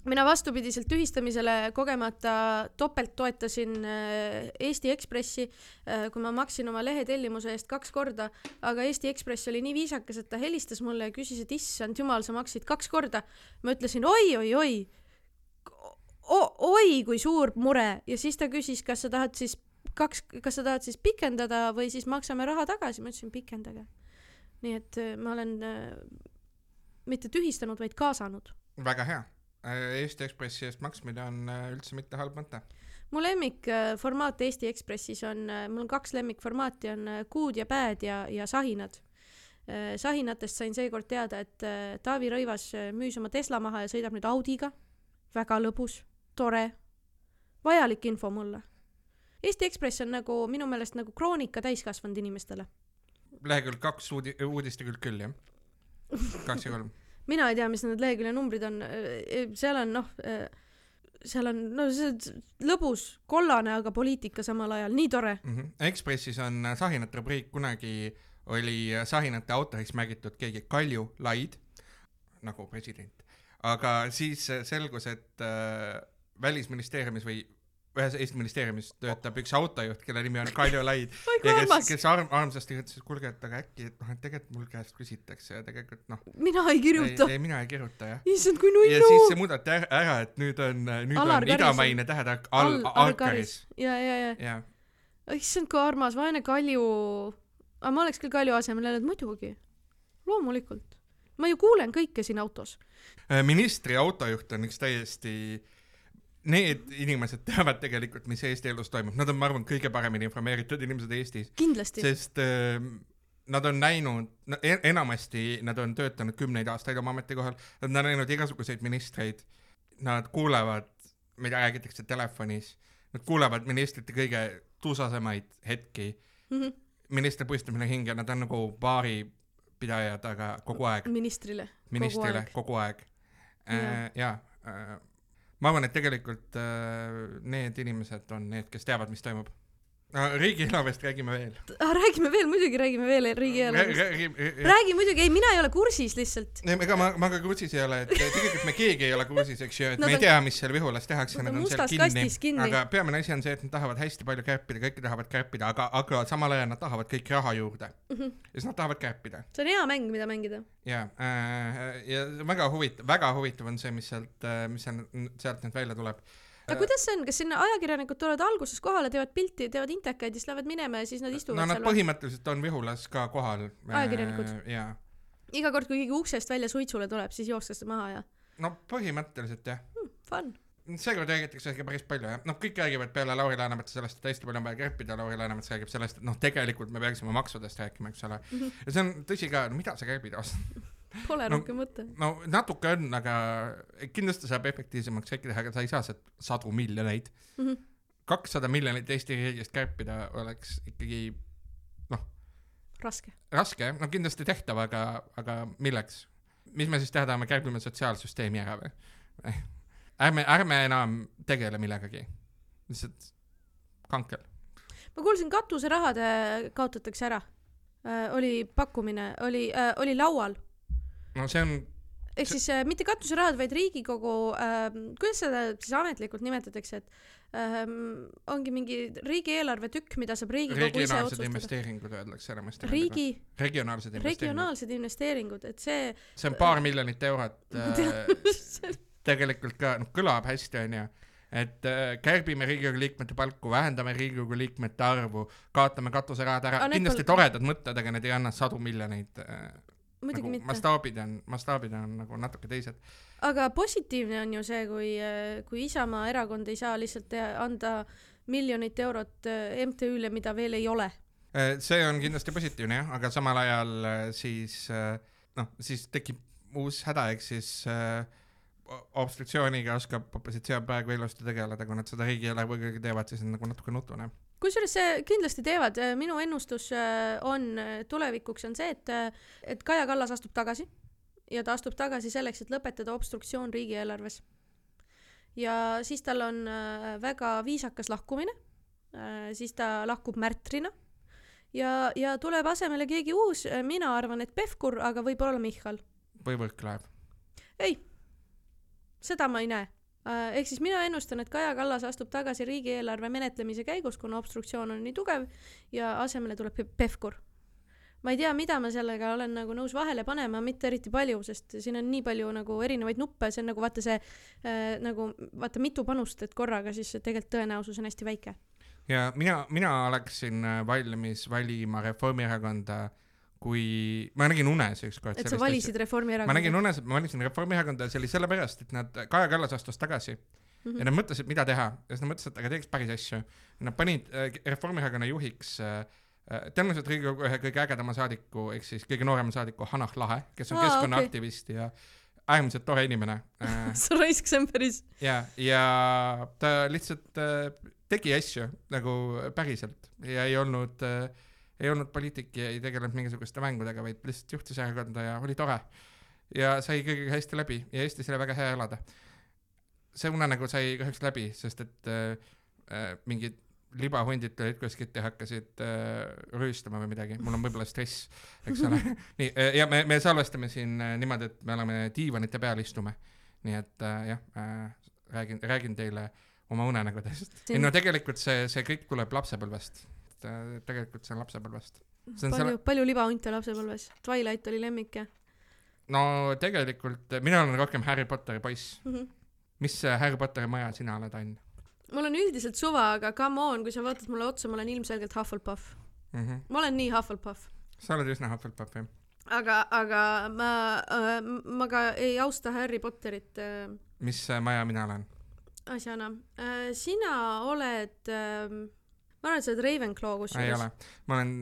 Mina vastupidiselt tühistamisele kogemata topelt toetasin äh, Eesti Ekspressi, kui ma maksin oma lehetellimuse eest kaks korda, aga Eesti Ekspress oli nii viisakas, et ta helistas mulle ja küsis, et issand jumal, sa maksid kaks korda. ma ütlesin oi-oi-oi, oi kui suur mure ja siis ta küsis, kas sa tahad siis kaks, kas sa tahad siis pikendada või siis maksame raha tagasi, ma ütlesin pikendage. nii et ma olen äh, mitte tühistanud, vaid kaasanud. väga hea Äh, Eesti Ekspressi eest maksmine on äh, üldse mitte halb mõte. mu lemmikformaat Eesti Ekspressis on, äh, mul on kaks lemmikformaati, on Kuud ja Pääd ja, ja Sahinad. Sahinatest sain seekord teada, et Taavi Rõivas müüs oma Tesla maha ja sõidab nüüd Audiga. väga lõbus, tore, vajalik info mulle. Eesti Ekspress on nagu minu meelest nagu kroonika täiskasvanud inimestele. lehekülg kaks uudi-, uudiste külg küll, jah? kaks ja kolm mina ei tea, mis need lehekülje numbrid on, seal on noh, seal on, no see lõbus, kollane, aga poliitika samal ajal, nii tore mm. -hmm. Ekspressis on sahinate rubriik, kunagi oli sahinate autoriks märgitud keegi Kalju Laid, nagu president, aga siis selgus, et äh, välisministeeriumis või ühes Eesti ministeeriumis töötab üks autojuht, kelle nimi on Kaljo Laid ja kes, kes arm, armsasti ütles, et kuulge, et aga äkki, et noh, et tegelikult mul käest küsitakse ja tegelikult noh. mina ei kirjuta. ei, mina ei kirjuta jah. issand, kui nunnu. ja siis see muudeti ära, ära, et nüüd on, nüüd Alar on idamaine tähetähk all, Alkaris. ja, ja, ja, ja.. issand, kui armas, vaene Kalju. aga ma oleks küll Kalju asemel öelnud muidugi, loomulikult. ma ju kuulen kõike siin autos. Äh, ministri autojuht on üks täiesti äh, need inimesed teavad tegelikult, mis Eesti elus toimub, nad on, ma arvan, kõige paremini informeeritud inimesed Eestis. kindlasti. sest äh, nad on näinud no,, enamasti nad on töötanud kümneid aastaid oma ametikohal, nad on näinud igasuguseid ministreid, nad kuulevad, mida räägitakse telefonis, nad kuulevad ministrite kõige tusasemaid hetki mm. -hmm. minister puistab neile hinge, nad on nagu baaripidajad, aga kogu aeg. ministrile. ministrile kogu aeg, kogu aeg. Äh, jaa äh, ma arvan, et tegelikult äh, need inimesed on need, kes teavad, mis toimub riigieelarvest räägime veel ah,. räägime veel, muidugi räägime veel riigieelarvest Räägi, räägi muidugi, ei, mina ei ole kursis lihtsalt. ega ma, ma ka kursis ei ole, et tegelikult me keegi ei ole kursis, eks ju, et no, me ei tea, mis seal Vihulas tehakse, nad on seal kinni, kinni., aga peamine asi on see, et nad tahavad hästi palju kärpida, kõike tahavad kärpida, aga, aga samal ajal nad tahavad kõik raha juurde mm. -hmm. ja siis nad tahavad kärpida. see on hea mäng, mida mängida. ja äh,, ja väga huvitav, väga huvitav on see, mis sealt, äh, mis seal, sealt nüüd välja tuleb aga kuidas see on, kas sinna ajakirjanikud tulevad alguses kohale, teevad pilti, teevad intekaid ja siis lähevad minema ja siis nad istuvad no nad seal põhimõtteliselt on Vihulas ka kohal. ajakirjanikud äh,? jaa. iga kord, kui keegi uksest välja suitsule tuleb, siis jookstakse maha ja? no põhimõtteliselt jah hmm,. Fun seekord räägitakse ikka päris palju jah, noh, kõik räägivad peale Lauri Läänemetsa sellest, et hästi palju on vaja kärpida, Lauri Läänemets räägib sellest, et noh, tegelikult me peaksime maksudest rääkima, eks ole. -hmm. ja see on tõsi ka, no mida sa kärbid Pole no, rohkem mõte. no natuke on, aga kindlasti saab efektiivsemaks äkki teha, aga sa ei saa sealt sadu miljoneid mm. -hmm. kakssada miljonit Eesti riigist kärpida oleks ikkagi noh. raske. raske no kindlasti tehtav, aga, aga milleks? mis me siis teha tahame, kärbime sotsiaalsüsteemi ära või? ärme, ärme enam tegele millegagi, lihtsalt kankel. ma kuulsin, katuserahad kaotatakse ära äh,. oli pakkumine, oli äh,, oli laual no see on ehk siis äh, mitte katuserahad, vaid Riigikogu äh,, kuidas seda siis ametlikult nimetatakse, et äh, ongi mingi riigieelarve tükk, mida saab Riigikogu ise otsustada. investeeringud öeldakse enamasti. riigi. regionaalsed investeeringud. regionaalsed investeeringud, et see. see on paar miljonit eurot äh, tegelikult ka, noh, kõlab hästi, onju et äh, kärbime Riigikogu liikmete palku, vähendame Riigikogu liikmete arvu, kaotame katuserahad ära, kindlasti pal... toredad mõtted, aga need ei anna sadu miljoneid äh, muidugi nagu mitte. mastaabid on, mastaabid on nagu natuke teised. aga positiivne on ju see, kui, kui Isamaa erakond ei saa lihtsalt teha, anda miljonit eurot äh, MTÜ-le, mida veel ei ole. Äh, see on kindlasti positiivne jah, aga samal ajal äh, siis noh, siis tekib uus häda, ehk siis äh, obstruktsiooniga oskab opositsioon praegu ilusti tegeleda, kui nad seda riigieelarvega teevad, siis on nagu natuke nutune kusjuures kindlasti teevad, minu ennustus äh, on äh, tulevikuks on see, et, äh, et Kaja Kallas astub tagasi ja ta astub tagasi selleks, et lõpetada obstruktsioon riigieelarves. ja siis tal on väga viisakas lahkumine, siis ta lahkub märtrina ja, ja tuleb asemele keegi uus, mina arvan, et Pevkur, aga võib-olla Michal. või Võrklaev. ei, seda ma ei näe ehk siis mina ennustan, et Kaja Kallas astub tagasi riigieelarve menetlemise käigus, kuna obstruktsioon on nii tugev ja asemele tuleb Pe- Pevkur. ma ei tea, mida ma sellega olen nagu nõus vahele panema, mitte eriti palju, sest siin on nii palju nagu erinevaid nuppe, see on nagu vaata see äh, nagu vaata mitu panust, et korraga siis tegelikult tõenäosus on hästi väike. ja mina, mina oleksin äh, valmis valima Reformierakonda, kui ma nägin unes ükskord. et sa valisid ma Reformierakonda. nägin unes, et ma valisin Reformierakonda see oli sellepärast, et nad, Kaja Kallas astus tagasi Mhm. ja nad mõtlesid, mida teha ja siis nad mõtlesid, et aga teeks päris asju. Nad panid äh, Reformierakonna juhiks äh, äh, tõenäoliselt Riigikogu ühe kõige ägedama saadiku ehk siis kõige noorema saadiku Hanah Lahe, kes on Aa, keskkonnaaktivist ja äärmiselt tore inimene äh. sa raisk, see on päris. ja, ja ta lihtsalt äh, tegi asju nagu päriselt ja ei olnud äh,, ei olnud poliitik ja ei tegelenud mingisuguste mängudega, vaid lihtsalt juhtis erakonda ja oli tore. ja sai kõigega hästi läbi ja Eestis oli väga hea elada. see unenägu sai kahjuks läbi, sest et äh, äh, mingid libahundid tulid kuskilt ja hakkasid äh, rüüstama või midagi, mul on võib-olla stress, eks ole. nii, ja me, me salvestame siin äh, niimoodi, et me oleme diivanite peal istume. nii et äh, jah äh,, räägin, räägin teile oma unenägudest. ei no tegelikult see, see kõik tuleb lapsepõlvest. Tegelikult see on lapsepõlvest. palju selle-, palju libahunte lapsepõlves. Twilight oli lemmik ja no tegelikult mina olen rohkem Harry Potteri poiss. mm. -hmm. mis see Harry Potteri maja sina oled, Ain mul on üldiselt suva, aga come on, kui sa vaatad mulle otsa, ma olen ilmselgelt Hufflepuff. mm? -hmm. ma olen nii Hufflepuff. sa oled üsna Hufflepuff jah? aga, aga ma äh,, ma ka ei austa Harry Potterit äh, mis äh, maja mina olen? asjana äh,. sina oled äh,, ma arvan, et sa oled Ravenclaw ei kusjuures ole. ma olen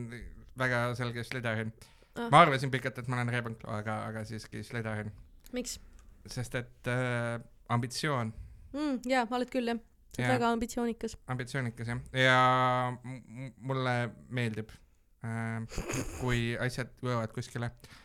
väga selge Slytherin Ah. ma arvasin pikalt, et ma olen Ravenclaw, aga, aga siiski Slytherin. miks sest et äh, ambitsioon, mm,? jaa, oled küll jah. sa oled väga ambitsioonikas. ambitsioonikas jah, ja mulle meeldib äh,, kui asjad jõuavad kuskile äh,.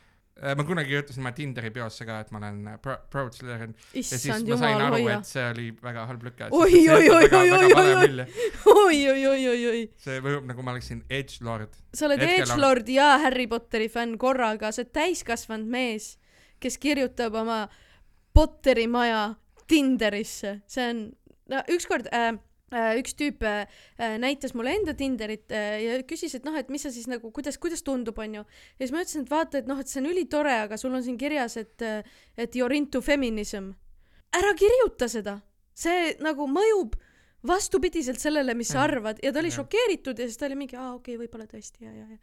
Ma kunagi kirjutasin oma Tinderi peosse ka, et ma olen äh, pro- proud Slytherin ja siis ma sain jumal, aru, et. see oli väga halb lüke. Oi, oi, oi, oi, oi, oi, oi. oi, oi, oi, oi, oi. see mõjub nagu ma oleksin edgelord. sa oled Hetkel on- Edgelord ja Harry Potteri fänn korraga, sa oled täiskasvanud mees, kes kirjutab oma Potteri maja Tinderisse, see on, no ükskord äh, äh, üks tüüp äh, äh, näitas mulle enda Tinderit äh, ja küsis, et noh, et mis sa siis nagu, kuidas, kuidas tundub, onju. ja siis ma ütlesin, et vaata, et noh, et see on ülitore, aga sul on siin kirjas, et, et you are into feminism. ära kirjuta seda, see nagu mõjub vastupidiselt sellele, mis sa Mhm. arvad ja ta oli Jah. šokeeritud ja siis ta oli mingi, aa okei okay,, võib-olla tõesti ja, ja, ja.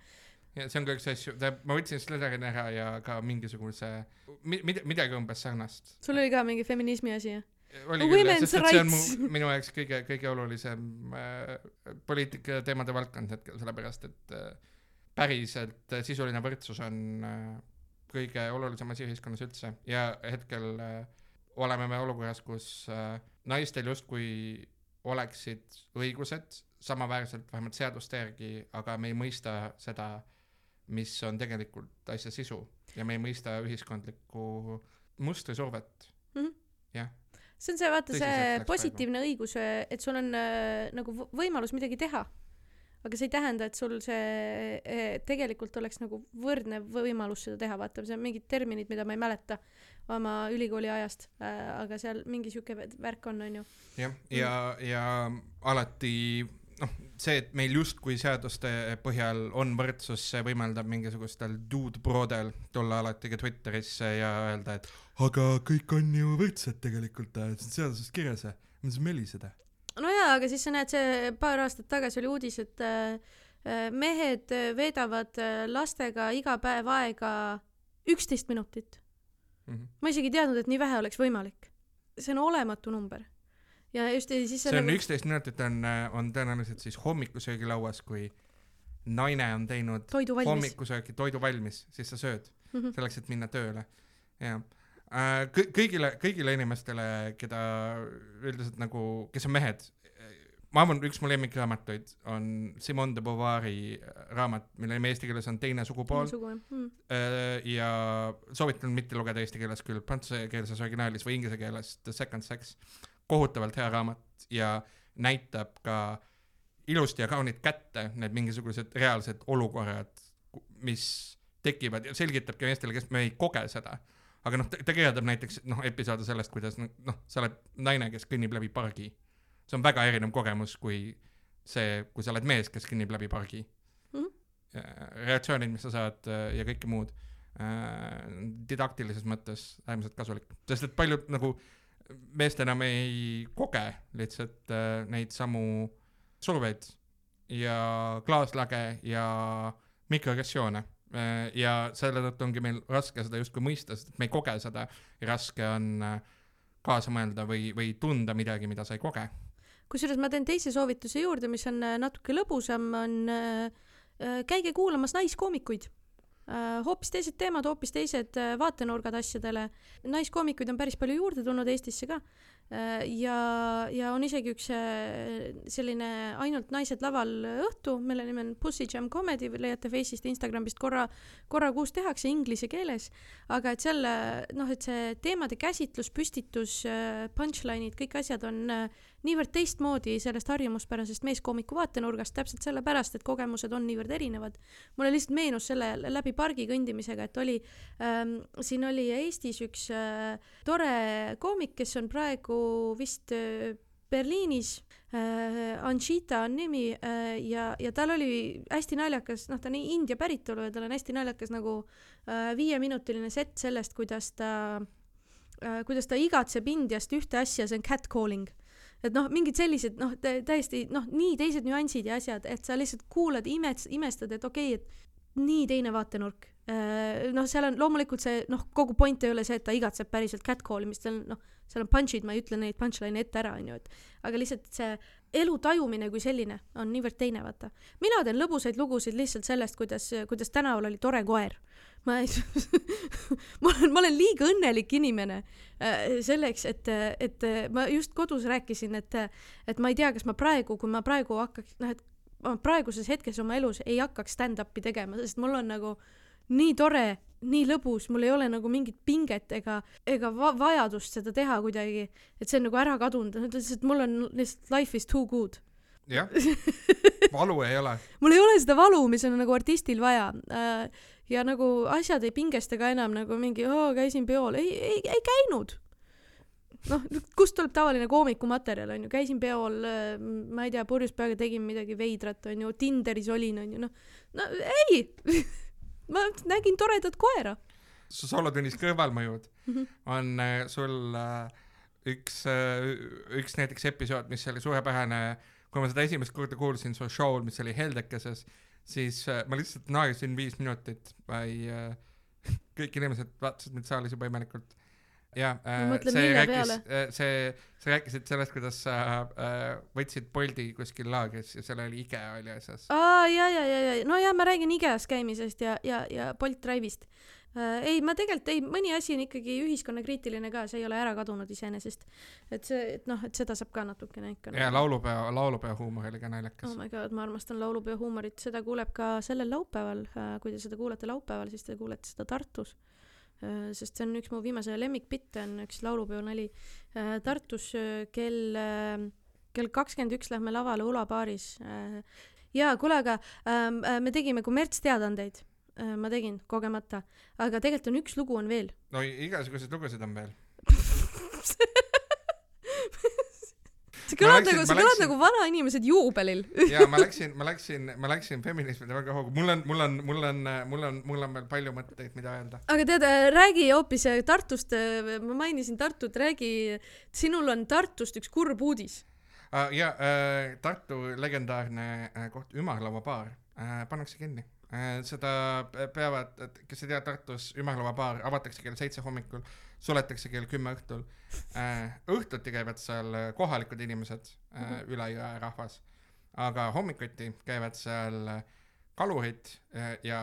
ja see on ka üks asju, ma võtsin Slytherini ära ja ka mingisuguse, mida, midagi umbes sarnast. sul oli ka mingi feminismi asi, jah? Oli küll jah, sest et see on mu, minu jaoks kõige, kõige olulisem äh, poliitika teemade valdkond hetkel, sellepärast et äh, päriselt äh, sisuline võrdsus on äh, kõige olulisem asi ühiskonnas üldse ja hetkel äh, oleme me olukorras, kus äh, naistel justkui oleksid õigused samaväärselt vähemalt seaduste järgi, aga me ei mõista seda, mis on tegelikult asja sisu ja me ei mõista ühiskondlikku mustrisurvet, Mhm. jah. See on see, vaata see positiivne õigus, et sul on äh, nagu võimalus midagi teha. aga see ei tähenda, et sul see äh, tegelikult oleks nagu võrdne võimalus seda teha, vaata, see on mingid terminid, mida ma ei mäleta oma ülikooli ajast aga seal mingi siuke vä- värk on, onju. jah, ja, ja alati noh, see, et meil justkui seaduste põhjal on võrdsus, see võimaldab mingisugustel dude-brodel tulla alati ka Twitterisse ja öelda, et aga kõik on ju võrdsed tegelikult, see on seaduses kirjas, mis meliseda. no jaa, aga siis sa näed, see paar aastat tagasi oli uudis, et äh, mehed veedavad äh, lastega iga päev aega üksteist minutit. ma isegi ei teadnud, et nii vähe oleks võimalik. see on olematu number. Ja just ja siis see on nagu... üksteist minutit on, on tõenäoliselt siis hommikusöögilauas, kui naine on teinud toidu valmis. hommikusöögi, toidu valmis, siis sa sööd Mhm. selleks, et minna tööle. jah. kõigile, kõigile inimestele, keda üldiselt nagu, kes on mehed, ma arvan, üks mu lemmikraamatuid on Simone de Beauvoiri raamat, mille nimi eesti keeles on Teine sugupool. mm.. ja soovitan mitte lugeda eesti keeles küll, prantsuse keelses originaalis või inglise keeles The Second Sex. Kohutavalt hea raamat ja näitab ka ilusti ja kaunid kätte need mingisugused reaalsed olukorrad, mis tekivad ja selgitabki meestele, kes me ei koge seda, aga noh, ta kirjeldab näiteks noh, episoode sellest, kuidas noh, sa oled naine, kes kõnnib läbi pargi. see on väga erinev kogemus kui see, kui sa oled mees, kes kõnnib läbi pargi Mhm. reaktsioonid, mis sa saad äh, ja kõike muud. didaktilises mõttes äärmiselt kasulik, sest et paljud nagu meestena me ei koge lihtsalt äh, neid samu surveid ja klaaslage ja mikroagressioone Äh, ja selle tõttu ongi meil raske seda justkui mõista, sest me ei koge seda ja raske on äh, kaasa mõelda või, või tunda midagi, mida sa ei koge. kusjuures ma teen teise soovituse juurde, mis on natuke lõbusam, on äh, käige kuulamas naiskoomikuid. Hoopis teised teemad, hoopis teised äh, vaatenurgad asjadele. naiskoomikuid on päris palju juurde tulnud Eestisse ka äh,. ja, ja on isegi üks äh, selline ainult naised laval õhtu, mille nimi on Pussy Jam Comedy, leiate Face'ist, Instagramist korra, korra kuus tehakse inglise keeles. aga et seal äh, noh, et see teemade käsitlus, püstitus, punchline'id, kõik asjad on äh, niivõrd teistmoodi sellest harjumuspärasest meeskoomiku vaatenurgast, täpselt sellepärast, et kogemused on niivõrd erinevad. mulle lihtsalt meenus selle läbi pargi kõndimisega, et oli ähm,, siin oli Eestis üks äh, tore koomik, kes on praegu vist äh, Berliinis. Äh,, Anshita on nimi äh, ja, ja tal oli hästi naljakas, noh, ta on India päritolu ja tal on hästi naljakas nagu äh, viieminutiline set sellest, kuidas ta äh,, kuidas ta igatseb Indiast ühte asja, see on catcalling. Et noh, mingid sellised noh, täiesti noh, nii teised nüansid ja asjad, et sa lihtsalt kuulad, imets-, imestad, et okei okay,, et nii teine vaatenurk. noh, seal on loomulikult see noh, kogu point ei ole see, et ta igatseb päriselt catcall imist, seal on noh, seal on punch'id, ma ei ütle neid punchline'e ette ära, onju, et aga lihtsalt see elu tajumine kui selline on niivõrd teine, vaata. mina teen lõbusaid lugusid lihtsalt sellest, kuidas, kuidas tänaval oli tore koer. ma ei, ma olen, ma olen liiga õnnelik inimene äh, selleks, et, et ma just kodus rääkisin, et, et ma ei tea, kas ma praegu, kui ma praegu hakkaks, noh, et ma praeguses hetkes oma elus ei hakkaks stand-up'i tegema, sest mul on nagu nii tore, nii lõbus, mul ei ole nagu mingit pinget ega, ega va vajadust seda teha kuidagi, et see on nagu ära kadunud, lihtsalt mul on lihtsalt life is too good. jah, valu ei ole. mul ei ole seda valu, mis on nagu artistil vaja äh, ja nagu asjad ei pingesta ka enam nagu mingi oo käisin peol, ei, ei, ei käinud. noh, kust tuleb tavaline koomikumaterjal onju, käisin peol, ma ei tea, purjus peaga tegin midagi veidrat onju, Tinderis olin onju, noh, no ei, ma nägin toredat koera. su soolotunnis kõrvalmõjud Mhm. on äh, sul äh, üks äh,, üks näiteks episood, mis oli suurepärane, kui ma seda esimest korda kuulsin su show'l, mis oli Heldekeses, siis äh, ma lihtsalt naersin viis minutit, ma ei äh, kõik inimesed vaatasid mind saalis juba imelikult. Ja äh, mõtlen, see rääkis, see, sa rääkisid sellest, kuidas sa äh, võtsid Bolti kuskil laagris ja seal oli IKEA oli asjas. aa ja, ja, ja, ja no ja ma räägin IKEA-s käimisest ja, ja, ja Bolt Drive'ist äh,. ei, ma tegelikult ei, mõni asi on ikkagi ühiskonnakriitiline ka, see ei ole ära kadunud iseenesest. et see, et noh, et seda saab ka natukene ikka. ja laulupeo, laulupeo huumor oli ka naljakas oh. my god, ma armastan laulupeo huumorit, seda kuuleb ka sellel laupäeval äh,. kui te seda kuulete laupäeval, siis te kuulete seda Tartus äh,. Sest see on üks mu viimase lemmikbitte on üks laulupeo nali äh, Tartus äh, kell äh, kell kakskümmend üks lähme lavale Ula baaris äh, jaa, kuule, aga ähm, äh, me tegime kommertsteadaandeid äh,. ma tegin kogemata, aga tegelikult on üks lugu on veel. no igasuguseid lugusid on veel. kõlab läksin- nagu, kõlab läksin- nagu vanainimesed juubelil. ja ma läksin, ma läksin, ma läksin feminismide väga hoogu, mul on, mul on, mul on, mul on, mul on veel palju mõtteid, mida öelda. aga tead, räägi hoopis äh, Tartust, ma mainisin Tartut, räägi, sinul on Tartust üks kurb uudis. ja äh, Tartu legendaarne äh, koht Ümarlauabaar äh, pannakse kinni äh,. Seda pe- peavad, kes ei tea, Tartus Ümarlauabaar avatakse kell seitse hommikul, suletakse kell kümme õhtul äh,. õhtuti käivad seal kohalikud inimesed äh,, üle jõe rahvas, aga hommikuti käivad seal kalurid ja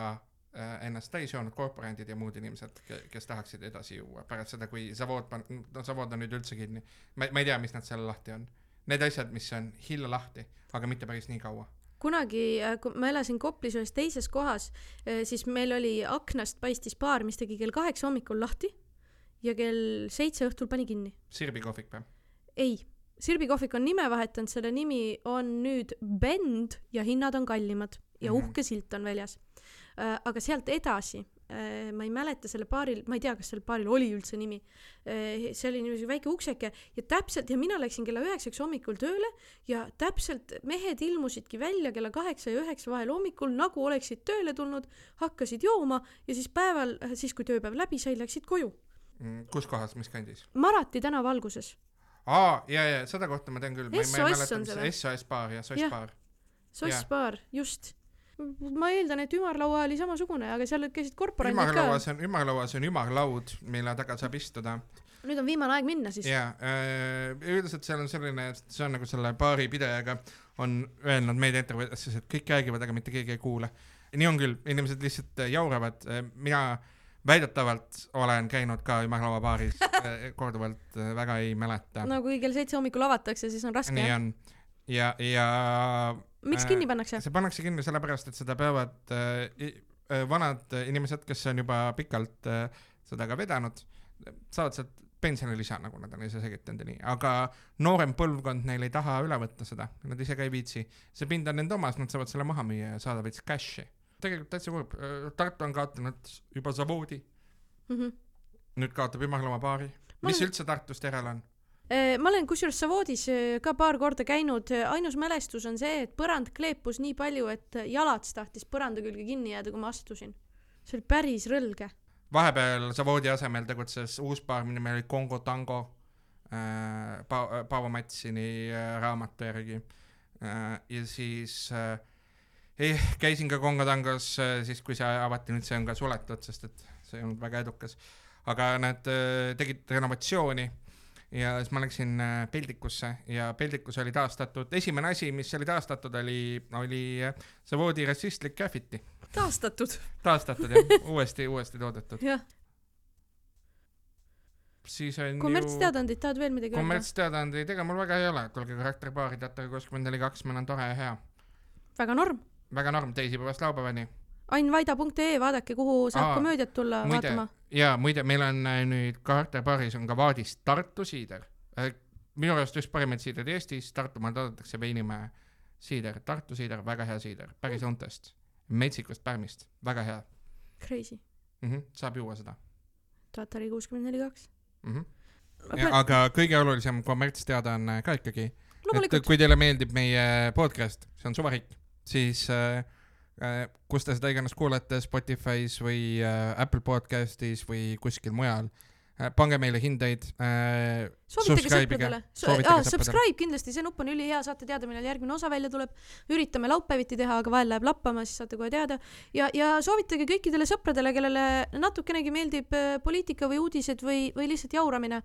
ennast täis joonud korporandid ja muud inimesed, kes tahaksid edasi juua pärast seda, kui Zavod pan-, no Zavod on nüüd üldse kinni. ma, ma ei tea, mis nad seal lahti on. Need asjad, mis on hilja lahti, aga mitte päris nii kaua. kunagi, kui ma elasin Koplis ühes teises kohas, siis meil oli aknast paistis baar, mis tegi kell kaheksa hommikul lahti ja kell seitse õhtul pani kinni. Sirbi kohvik või? ei, Sirbi kohvik on nime vahetanud, selle nimi on nüüd Bend ja hinnad on kallimad ja Mhm. uhke silt on väljas. aga sealt edasi äh, ma ei mäleta selle baaril, ma ei tea, kas sellel baaril oli üldse nimi äh,, see oli niisugune väike ukseke ja täpselt ja mina läksin kella üheksaks hommikul tööle ja täpselt mehed ilmusidki välja kella kaheksa ja üheksa vahel hommikul nagu oleksid tööle tulnud, hakkasid jooma ja siis päeval, siis kui tööpäev läbi sai, läksid koju. Mm, kus kohas, mis kandis? Marati tänava alguses. aa, ja, ja seda kohta ma tean küll. SOS on see või? SOS baar ja SOS Jah. baar. Jaa. baar, just. Ma eeldan, et ümarlaua oli samasugune, aga seal käisid korporandid ka. ümarlauas on, ümarlauas on ümarlaud, mille taga saab istuda nüüd on viimane aeg minna siis. ja äh, üldiselt seal on selline, see on nagu selle baari pidajaga on öelnud meediaettevõtetes, et kõik räägivad, aga mitte keegi ei kuule. nii on küll, inimesed lihtsalt äh, jauravad, mina väidetavalt olen käinud ka ümarlaua baaris äh, korduvalt, väga ei mäleta no,. kui kell seitse hommikul avatakse, siis on raske nii on ja, ja miks äh, kinni pannakse? see pannakse kinni sellepärast, et seda peavad äh, äh, vanad inimesed, kes on juba pikalt äh, seda ka vedanud, saavad sealt pensionilisa, nagu nad on ise selgitanud ja nii, aga noorem põlvkond neil ei taha üle võtta seda, nad ise ka ei viitsi. see pind on nende omas, nad saavad selle maha müüa ja saada veits cash'i. tegelikult täitsa kurb, Tartu on kaotanud juba Zavoodi, Mhm. nüüd kaotab ümarlaua baari. Mis olen- üldse Tartust järele on? Eh, ma olen kusjuures Savoodis eh, ka paar korda käinud, ainus mälestus on see, et põrand kleepus nii palju, et jalats tahtis põranda külge kinni jääda, kui ma astusin. see oli päris rõlge. vahepeal Savoodi asemel tegutses uus baar, mille nimi oli Kongo Tango äh, pa-, Paavo Matsini äh, raamatu järgi äh,. ja siis äh, eh, käisin ka Kongo Tangos äh, siis, kui see avati, nüüd see on ka suletud, sest et see ei olnud väga edukas. aga nad äh, tegid renovatsiooni ja siis ma läksin äh, Peldikusse ja Peldikus oli taastatud, esimene asi, mis oli taastatud, oli, oli äh, Savoodi rassistlik graffiti. taastatud. taastatud jah, uuesti, uuesti toodetud. jah, siis on ju kommertsteadandid, tahad veel midagi öelda? kommertsteadaandeid, ega mul väga ei ole, tulge karakteribaari Teater kakskümmend neli kaks, meil on tore ja hea. väga norm. väga norm, teisipäevast laupäevani. ainvaida.ee, vaadake, kuhu saab Aa, komöödiat tulla muide, vaatama. Ja muide, meil on äh, nüüd karakteribaaris on ka Vaadis Tartu siider. minu arust üks parimaid siidereid Eestis, Tartumaal toodetakse Veinimäe siider, Tartu siider, väga hea siider, päris õuntest, metsikust pärmist, väga hea Crazy. mm. -hmm, saab juua seda Tatari kuuskümmend neli kaks. mm. -hmm. aga kõige olulisem kommertsteadaanne ka ikkagi et kui teile meeldib meie podcast, see on Suvariik, siis äh, äh, kus te seda iganes kuulete, Spotify's või äh, Apple podcast'is või kuskil mujal äh,, pange meile hindeid äh,. soovitage sõpradele. Sõpradele. subscribe kindlasti, see nupp on ülihea, saate teada, millal järgmine osa välja tuleb. üritame laupäeviti teha, aga vahel läheb lappama, siis saate kohe teada. ja, ja soovitage kõikidele sõpradele, kellele natukenegi meeldib äh, poliitika või uudised või, või lihtsalt jauramine,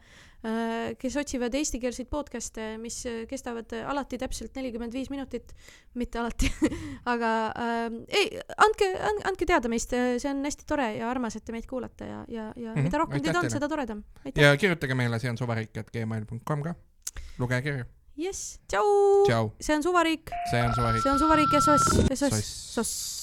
kes otsivad eestikeelseid podcast'e, mis äh, kestavad äh, alati täpselt nelikümmend viis minutit, mitte alati, aga äh, ei, andke, andke teada meist, see on hästi tore ja armas, et te meid kuulate ja, ja, ja Mhm, mida rohkem teid on, seda toredam. aitäh. ja kirjutage meile, see on suvariik.gmail.com ka. lugege kirju, jess, tšau. see on suvariik, see on Suvariik. see on suvariik ja soss, soss, Soss. soss.